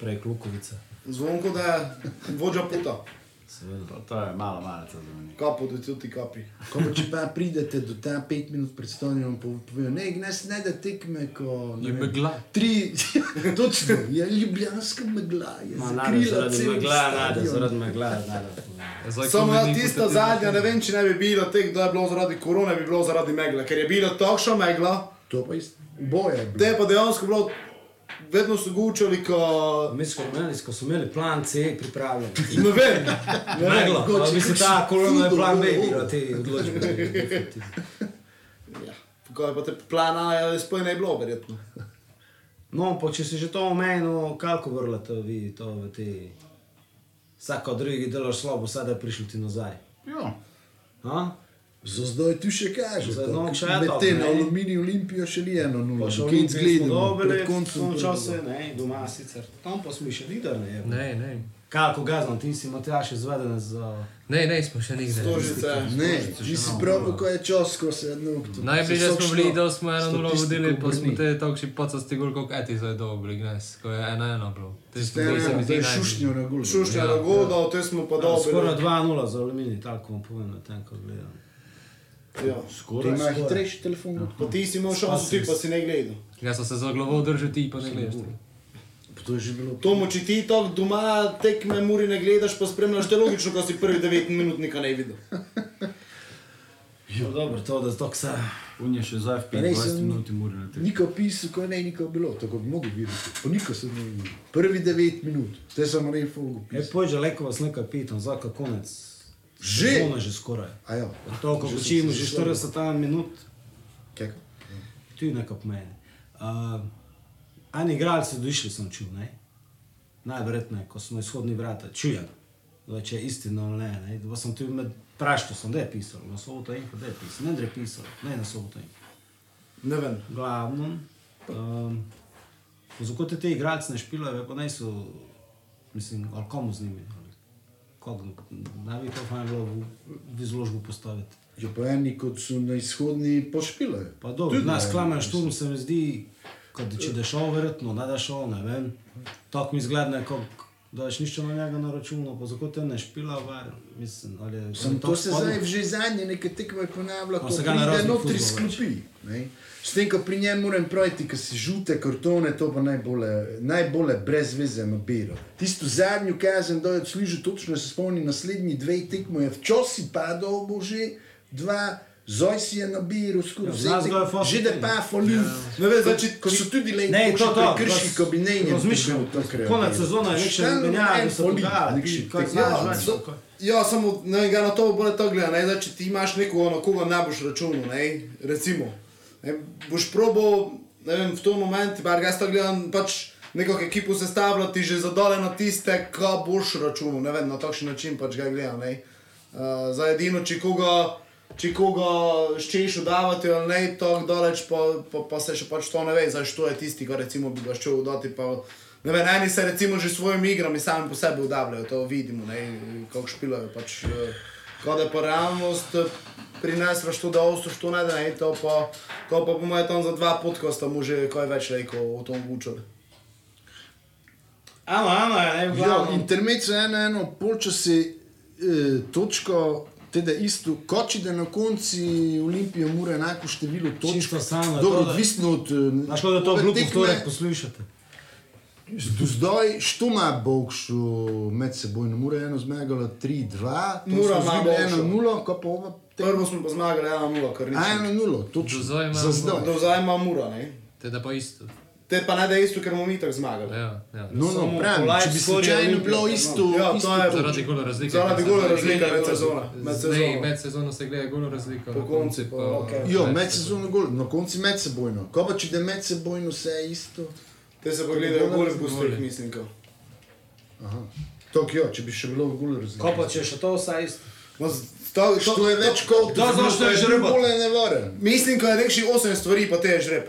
prek Lukovice. Zvonko, da je vodja puta. To, to je malo za meni. Kapo, da tudi kapi. Ko če pa pridete do tam pet minut pred stonjem, povejo, ne, ne, ne da tekme, ko... ne Je vem, megla. Tri, (laughs) točno, je ljubljanska megla, je Ma, zakrila zaradi cel megla, stadion. zaradi megla. Zdaj, Samo ja, tista zadnja, ne vem, če ne bi bilo teh, da je bilo zaradi korone, bi bilo zaradi megle, ker je bilo takšna megla, To pa isto, boje je pa dejansko bilo, vedno so gučali, ko... Mi smo imeli, ko smo imeli plan C pripravljen. Ne vem, ne vem. Kot pa če mislim, kakšen ta korona je plan B, fudbal, bila te odločbe. Ja, ko je pa te plana, je sploh ne bilo, verjetno. No, pa če si že to omenil, kako vrlate vi to v te... Vsako drugi delaš slabo, sedaj je prišel ti nazaj. Ja. Ha? Za zdaj tu še kaže. Za to, no, ker še je Med to, tem ne. na Aluminiju Olimpijo še ni eno nulo. Pa še Kaj Olimpijo smo gledamo, dobili, pred koncem koncem časa, prvega. ne, doma sicer. Tam pa smo še nikdar ne. Ne, ne. Kako gaznam, ti si Matjaš izveden za... Ne, ne, smo še nikdar. Stožice. Ne, ti si prav, ko je čas, ko se je noktu. Najbližje smo bili, da smo eno statistiko vodili, pa smo te takšni pocasti gol, kot eti zdaj dobri, gnes, ko je ena ena bilo. Zdi, da je šušnjo na gol. Šušnja na godo, te smo pa Skoraj dobili. 2-0 za aluminij, tako vam povem na tem, ko gledam. Ja. Ti imaš hitrejši telefon od Pa ti si imel šanso, ti pa si ne gledal. Jaz sem se za glavo držal, ti pa ne gledaš. To je že bilo. Tomu, če ti tako doma tekme muri ne gledaš, pa spremljaš, te logično, ko si prvi 9 minut nikaj ne videl. Jo, dobro, to da to se... Unje še zdaj v Res 25 sem- minut mora na tem. Niko pisal, ko ne, niko bilo, tako bi mogel videti. Po niko sem ne videl. Prvi devet minut, te sem ne fogu E, pisal. pođe, leko vas nekaj pitam, zakaj konec? Že? Sezone že skoraj. Ja. To, ko se že zaslovil. 40 minut, Kako? tu je nekaj pomeni. Uh, Eni igralci došli sem čul, ne? Najverjetneje, ko smo izhodni vrata, čujem. Zdaj, če je istina ali ne, ne? Da sem tu med prašto, sem da je pisal, na soboto info, da je pisal, ne da je pisal, ne na soboto info. Ne vem. Glavno, um, zakaj te, te igralci ne špilajo, pa ne so, mislim, ali komu z njimi, koga, naj bi to fajn bilo v, v izložbo postaviti. Jo pa eni, kot so na izhodni, pošpilajo. Pa dobro, Tudi nas klamen mislim. šturm se mi zdi, kot da če da šel, verjetno, ne da šel, ne vem. Tako mi zgleda, kot da veš nišče na njega na računu, pa zakaj te ne špila, var, mislim, ali je... Sem ali to se zdaj že zadnje nekaj tekme ponavlja, Pa ko se ga na pride raznih notri fudbal sklopi. ne. S tem, ko pri njem moram praviti, ko si žute kartone, to pa najbolje, najbolje brez veze nabiro. Tisto zadnjo kazen, da je odslužil točno, se spomni, naslednji dve tekmo je včasih padal, bo že dva, zoj si je nabiral skoraj Ja, vse je fast že da tekmo. pa falil. Ne vem, zdaj, če- Ko so tudi le Ne, to, to, krški bas- kabinenje. razmišljam, konec sezone je nekše menjave, se dogaja, ti kaj znaš več. so- Ja, samo ne vem, ga na to bo tako gledal, ne, da če ti imaš nekoga, na koga ne boš računal, ne, recimo. Ne, boš probal, ne vem, v tom momentu, bar jaz to gledam, pač nekako ekipo sestavljati že zadole na tiste, ka boš računal, ne vem, na takšen način pač ga gledam, ne. Uh, za edino, če koga, če koga ščeš udavati ali ne, tako daleč, pa, pa, pa se še pač to ne ve, zdaj što je tisti, ki recimo bi ga šel udati, pa ne vem, eni se recimo že s svojimi igrami sami po sebi udabljajo, to vidimo, ne, kako špilajo, pač, eh, ko da je pa realnost eh, prinesla što da osto, što ne da ne, to pa, to pa bomo je tam za dva podcasta mu že kaj več rekel o tom učili. Ano, ano, ne, Ja, intermezzo eno, eno, polčasi eh, točko, teda isto, koči da na konci Olimpije mora enako število točk. Je Dobro, to, da- odvisno od... eh, Znaš, kako da to glupo vtorek poslušate? Zdaj, što ima Bogšu med seboj, ne more eno zmagalo 3-2, to Mura smo ima izgubili Bovšo. 1-0, ko pa ova Prvo smo pa zmagali 1-0, kar ni. A 1-0, točno, za zdaj ima mura, ne. Teda pa isto. Te pa ne da je isto, ker bomo mi tako zmagali. Ja, ja. No, no, pravim, če bi slučajno bilo no. isto, Ja, to isto je- točk. Zaradi gola razlike. Zaradi gola razlike med sezona. Med Zdaj, sezono. med sezono se gleda gola razlika. Po koncu pa. Jo, med sezono gol, na konci medsebojno. Ko pa če da medsebojno vse isto? Te se pa gledajo v razlika. gustih, mislim. Aha. Tok jo, če bi še bilo v gol razlika. Ko pa če še to vse isto? Ma z- to- to- To je več kot... To znaš, što je žrebat. Bole ne vore. Mislim, ko je nekši osem stvari, pa te je žreb.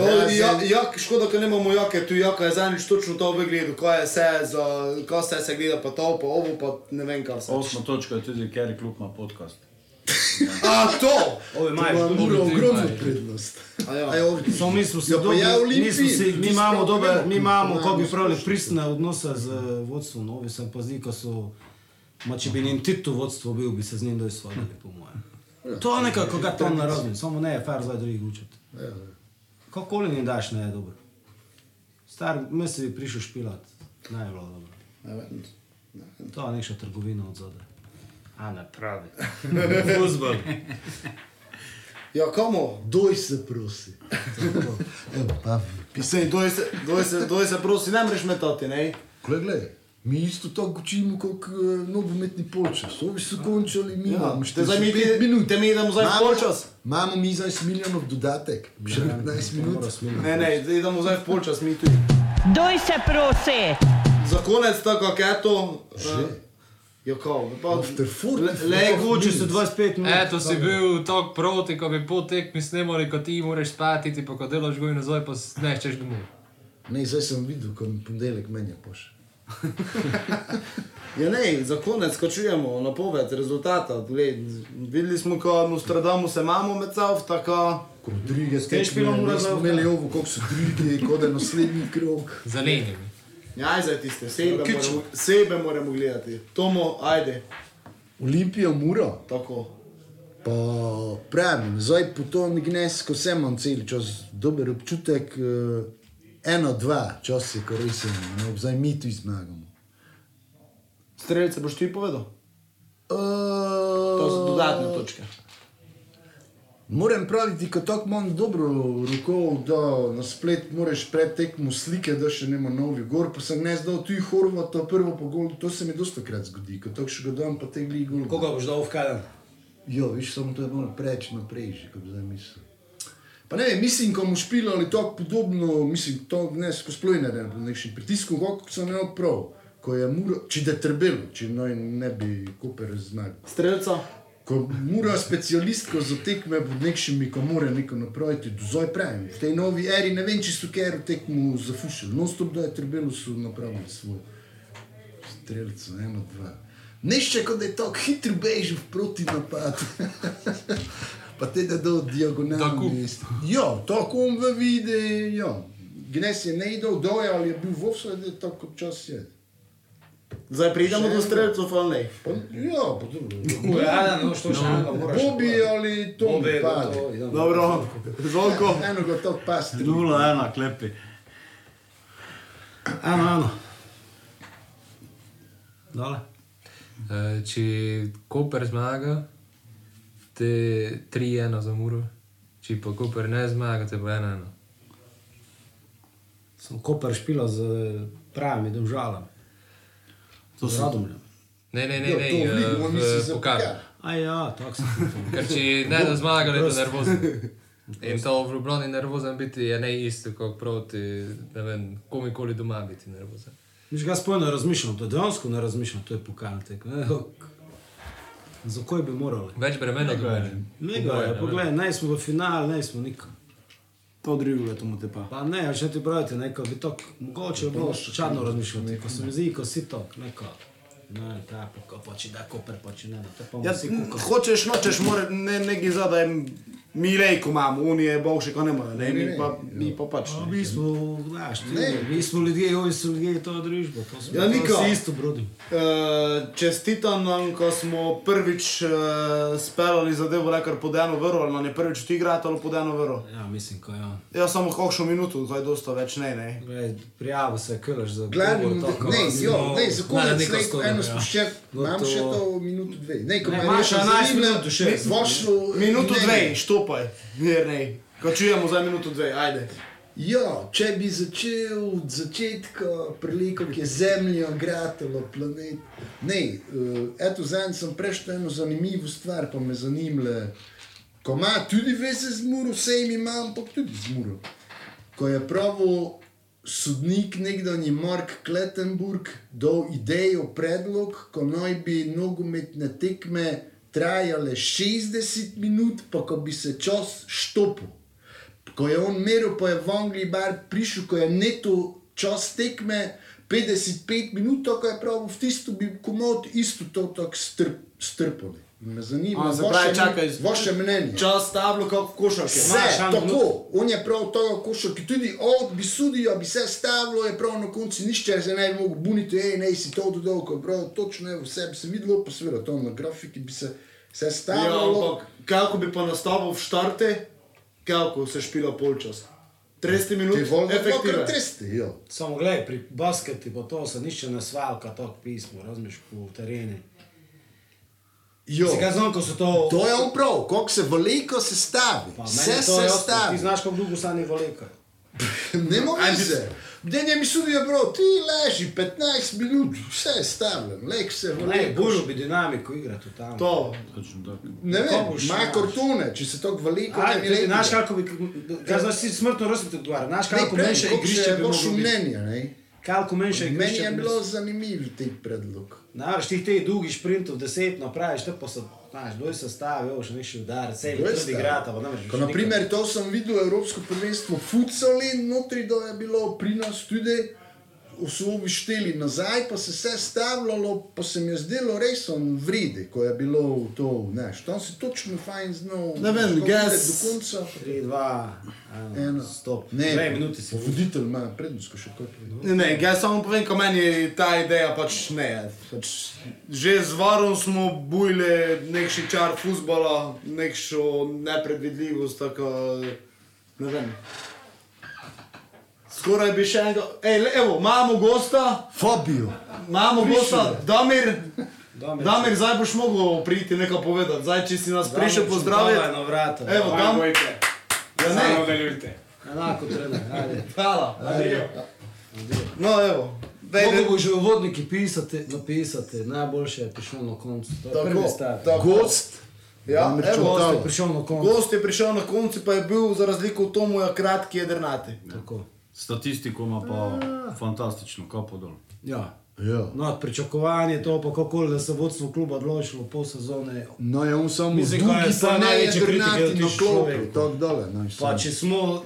To Ja, je ja, jak, škoda, ker nemamo jake, tu jaka je zadnjič točno to vgledal, ko je se za, ko se se gleda, pa to, pa ovo, pa ne vem kaj se. Osma točka je tudi, ker je klub ima podcast. A to! Ove Mura tudi ogromno imajo. prednost. Ja. A ovdje. Samo mi smo se Ja, dobili, ja, mi, smo si, mi imamo dober, mi imamo, kako bi pravili, pristne odnose z vodstvom, novi se pa zdi, ko so Ma če bi njen titul vodstvo bil, bi se z njim doj svodili, po mojem. To je nekako, ga to razumem, samo ne je fair zdaj drugih učiti. Kakoli ne daš, ne je dobro. Star, misli bi prišel špilat, ne je bilo dobro. Ne vem. To je neka trgovina od zadaj. A ne pravi. (laughs) Fuzbol. Ja, komu? Doj se, prosi. Evo, pa, Pisej, doj se, doj se, doj se, prosi, ne mreš metati, ne? Glej, glej. Mi isto tako učimo kot uh, nogometni polčas. Ovi so končali, mi imamo Te zdaj mi, 45 minut. te mi idemo zdaj v Imamo- polčas. Imamo mi zdaj s milijonov dodatek, še 15 minut. Ne, ne, zdaj idemo zdaj v polčas, mi tudi. Doj se prosi. Za konec tako keto. Že? Ja, kao, pa, After 40 le, Mogoče se 25 minut. Eto si bil tako proti, ko bi po tekmi snemali, ko ti moraš spati, ti pa ko delaš goj nazaj, pa ne češ domov. Ne, zdaj sem videl, ko mi ponedeljek menja poš. Ja, ne, za konec, ko čujemo napoved rezultata. Gled, videli smo, ko Nostradamus se imamo med sabo, tako. Ko druge mora mi smo za- imeli ovo, koliko so druge, kot je naslednji krok. Zalenjeni. Ja, zdaj tiste, sebe, Kič. moramo, sebe moramo gledati. Tomo, ajde, Olimpijo mura, tako. pa pravim, zdaj po to ne gnes, ko sem imam cel čas dober občutek, eh, eno, dva, čas je, ko res je, no, zdaj mi tu zmagamo. Strelce boš ti povedal? Uh, To so dodatne točke. Moram praviti, ko tako imam dobro roko, da na splet moraš pred tekmo slike, da še nema novi gor, pa sem ne zdal tu Horvata, prvo po golu, to se mi dosta krat zgodi, ko tako še ga dam, pa te gli gol. Koga boš dal v kaden? Jo, viš, samo to je malo preč naprej, že kot zdaj mislim. Pa ne mislim, ko mu špilo ali tako podobno, mislim, to ne plojne, ne pod nekšnim pritiskom, kot sem imel prav, ko je muro, če da trebelo, če noj ne bi Koper zmagal. Strelca, Ko mora specialistko za tekme pod nekšimi, ko mora neko napraviti, do zdaj pravim. V tej novi eri ne vem, če so kjer tekmo zafušili. Non stop da je trebelo so napravili svoj strelco, eno, dva. Nešče, kot da je tako hitro bežal proti napad. (laughs) pa te da do Tako. diagonalni. Ja, tako on v vide, ja. Gnes je ne idel dol, ali je bil v offside, tako kot čas je. zdaj pridemo do strelcev ali ne? Pa, ja, pa dobro. Ja, no, što še enega moraš. Bobi ali Tom Bobi, pade. gotovo, idemo. Dobro, Zvonko. (laughs) Eno ga to pasti. Nula, ena, klepi. Eno, eno. Dole. Eh, Če Koper zmaga, te 3-1 za Muro. Če pa Koper ne zmaga, te bo 1-1. Sem Koper špila z pravimi domžalami. To z Radomljem. Ne, ne, ne, Jo, ne, v eh, misli v za pokalu. pokal. A ja, tako sem. Ker če ne da zmagali, je to nervozen. (laughs) In to v Ljubljani nervozen biti je ne isto kot proti, ne vem, komikoli doma biti nervozen. Miš ga sploh ne razmišljam, to je dejansko ne razmišljam, to je pokal tek. Za (laughs) koj bi morali? Več bremena doma. Ne ga je, pogledaj, ne smo v finalu, ne smo nikam. To drugo leto mu te pa. Pa ne, še ti pravite, neko bi to, mogoče je bilo čadno razmišljati, ko se mi zdi, ko si to, neko. Ne, ta, pa, ko, pa če da Koper, pa če ne, da to pa Ja, vsi kuka. hočeš, nočeš, mora ne, neki zadaj, mi lejko imamo, unije boljše, ko ne more, ne, mi pa, mi pa pač. Ne. Mi smo, znaš, Ne. mi smo ljudje, ovi so ljudje, to je družba, to smo Ja, to Niko. vsi isto brodim. Uh, čestitam nam, ko smo prvič uh, speljali zadevo, le kar pod eno vrlo, ali nam je prvič ti igrati ali pod eno vrlo. Ja, mislim, ko je on. Ja, samo kakšno minuto, kaj dosta več ne, ne. Glej, prijavil se je Krš za to, ko ne, jo, ne, za Ne, konec neko neko storo, eno ja. spuščen, imam še to minuto dve. Ne, ko Ne, me imaš je 11 minut, še. Vošlo, Minuto ne, dve, ne. Štopaj, mir ne. Ko čujemo za minuto dve, ajde. Ja, če bi začel od začetka, preleko, ki je Zemljo gratilo, planet. Ne, uh, eto, zadnjič sem preštel eno zanimivo stvar, pa me zanimle. Ko ima tudi veze z muro, vse jim ima, ampak tudi z muro. Ko je pravo sodnik, nekdanji Mark Klettenburg, dal idejo, predlog, ko naj bi nogometne tekme trajale 60 minut, pa ko bi se čas štopil. Ko je on meril, pa je v Angliji bar prišel, ko je neto čas tekme 55 minut, tako je prav v tisto bi komod isto to tako strp, strpali. Me zanima, A, vaše, čakaj, vaše mnenje. Čas tablo, kot v košarki. Vse, eno tako, on je prav to košarki, tudi od bi sudijo, bi se stavilo, je prav na koncu nišče se ne bi mogel buniti, hej, ne si to dodal, ko je prav točno, je vse bi se videlo, pa seveda to na grafiki bi se vse Ja, stavilo. ampak kako bi pa nastavil v štarte, kako se špila polčas. 30 minut, Ti volno efektivno. kar tresti, jo. Samo gledaj, pri basketu pa to se nišče ne svalka, to pismo, razumeš, po tereni. Jo. Znam, ko so to... To je on prav, koliko se veliko se stavi, Pa, meni vse je to se jasno, Ti znaš, kako dolgo stane voleka. (laughs) Ne more se. Denje mi sudijo, bro, ti leži 15 minut, vse je stavljeno, lek se Ne, veliko. bolj bi dinamiko igrati tam. To. Ne vem, boš ima kartone, če se tako veliko Aj, ne tudi, znaš kako bi, ga znaš si smrtno rozumeti odgovarja, znaš Ne, kako koliko igrišče bi vaše moglo biti. mnenje, ne? Kako Meni igrišče je bi bilo zanimiv ti predlog. Znaš, tih teh dolgih sprintov, deset napraviš, to pa so, znaš, doj se stavi, jo, še nekši udar, cel Doj trdi stavi. igrata, pa ne moreš. Ko, na primer, to sem videl Evropsko prvenstvo futsali, notri da je bilo pri nas tudi, so obi šteli nazaj, pa se vse stavljalo, pa se mi je zdelo res on vredi, ko je bilo to, znaš, tam si točno fajn znal. Ne vem, gas- Do konca. 3, 2, Eno. 1, stop. Ne, Dve minuti si. Voditelj ima prednost, ko še kaj povedal. Ne, ne, jaz samo povem, ko meni ta ideja pač ne. Pač, že z varom smo bujali nekši čar futbola, nekšo nepredvidljivost, tako ne vem. Skoraj bi še enega, ej, le- evo, imamo gosta, Fabio. imamo gosta, Damir. Damir. Damir, zdaj boš mogel priti nekaj povedati, zdaj če si nas prišel pozdraviti. na vrata. Evo, tam, ja, ne, Enako trener, ajde. hvala. No, evo. Daj, Mogoče daj. bo že uvodniki pisati, napisati, najboljše je prišel na koncu. To je Tako, prvi stav. tako. Gost. Ja, Damir evo, Gost je prišel na koncu. Gost je prišel na koncu, pa je bil za razliko od Tomoja kratki jedrnati. Tako. Statistiko ima pa fantastično, kapo dol. Ja. Ja. No, pričakovanje to pa kako da se vodstvo kluba odločilo pol sezone. No, je on samo Mislim, ko je drugi, sam pa ne največji je kritik, je drnati na klopi, človek. tako dole. no, Pa če smo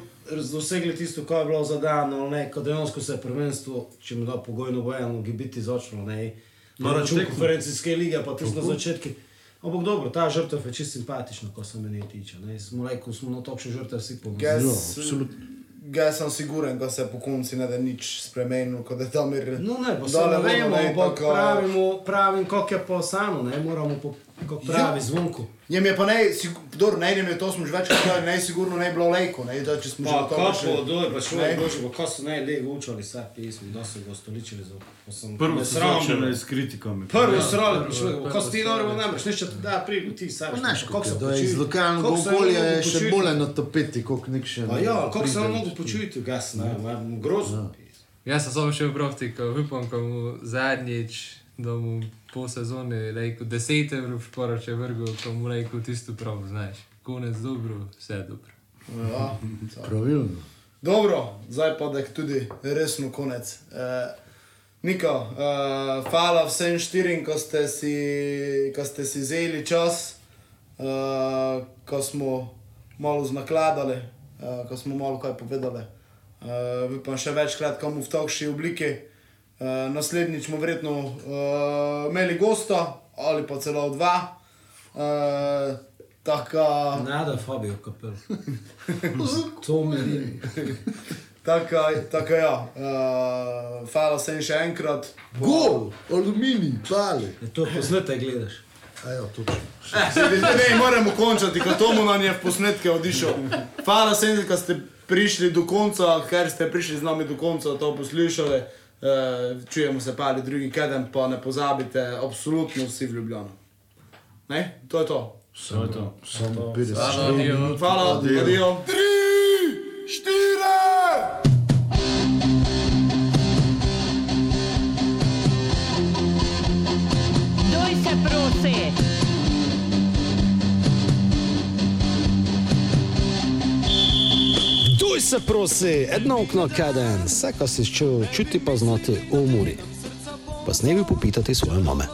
dosegli tisto, kar je bilo zadano, ne, ko dejansko se je prvenstvo, če mi da pogojno bojano, gi biti začelo, ne, na No, račun konferencijske lige, pa tisto na začetku. Ampak dobro, ta žrtev je čisto simpatična, ko se meni tiče. Ne. Smo rekel, smo na topši žrtev vsi Jaz, ponosni. Jaz sem siguren, da se po koncu ne da nič spremenil, kot da tam je. No ne, pa se ne vemo, ampak pravimo, pravim, kako je pa samo, ne, moramo po, kako pravi zvonku. Jem je pa ne, dobro, ne, ne, to smo že večkrat povedali, ne, sigurno ne bi bilo lejko, ne, da če smo že Pa na to kako, doj, pa Ne. človek dođe, pa ko so ne lego učili vse pismi, da so ga stoličili za... pa sem- Prvo me se sram začne bilo. s kritikami. Prvi Ja, srali, prvo- prišli, prvo ko si ti dobro ne moreš, ti da prigu, ti sabiš. Znaš, kako se je, je počuti- iz lokalnega okolja ne je še počuti- bolj na tapeti, kot nek še. Pa ja, kako se ne pride. mogu počutiti, gas, ne, ne, grozno. Jaz sem samo še v proti, ko upam, ko mu zadnjič, da mu po sezoni rekel, deset evrov šporoče vrgo, ko mu rekel tisto prav, znaš. Konec dobro, vse dobro. Ja, Pravilno. Dobro, zdaj pa da je tudi resno konec. Uh, Niko, uh, hvala vsem štirim, ko ste si, ko ste si vzeli čas, uh, ko smo malo znakladali, uh, ko smo malo kaj povedali. Uh, upam še večkrat, komu v takšni obliki. Uh, naslednjič bomo verjetno uh, imeli gosta ali pa celo dva. Uh, taka, Nada Fabio Kapel. (laughs) to mi ni. taka, taka ja. Uh, hvala vsem še enkrat. Gol, aluminij, pali. To posnete gledaš. Ajo, točno. Ne, ne, moramo končati, ko Tomo nam je v posnetke odišel. Hvala vsem, da ste prišli do konca, ker ste prišli z nami do konca, to poslušali. Uh, čujemo se pa ali drugi keden, pa ne pozabite, absolutno vsi v Ljubljano. Ne, to je to. To je to. Samo 50 Hvala, adijo. Hvala, adijo. Tri, štiri! Doj se prosi. Duj se prosi, edno okno kaden, vse, kar si čutil, čuti pa znati umori. Pa s nebi popitati svoje mame.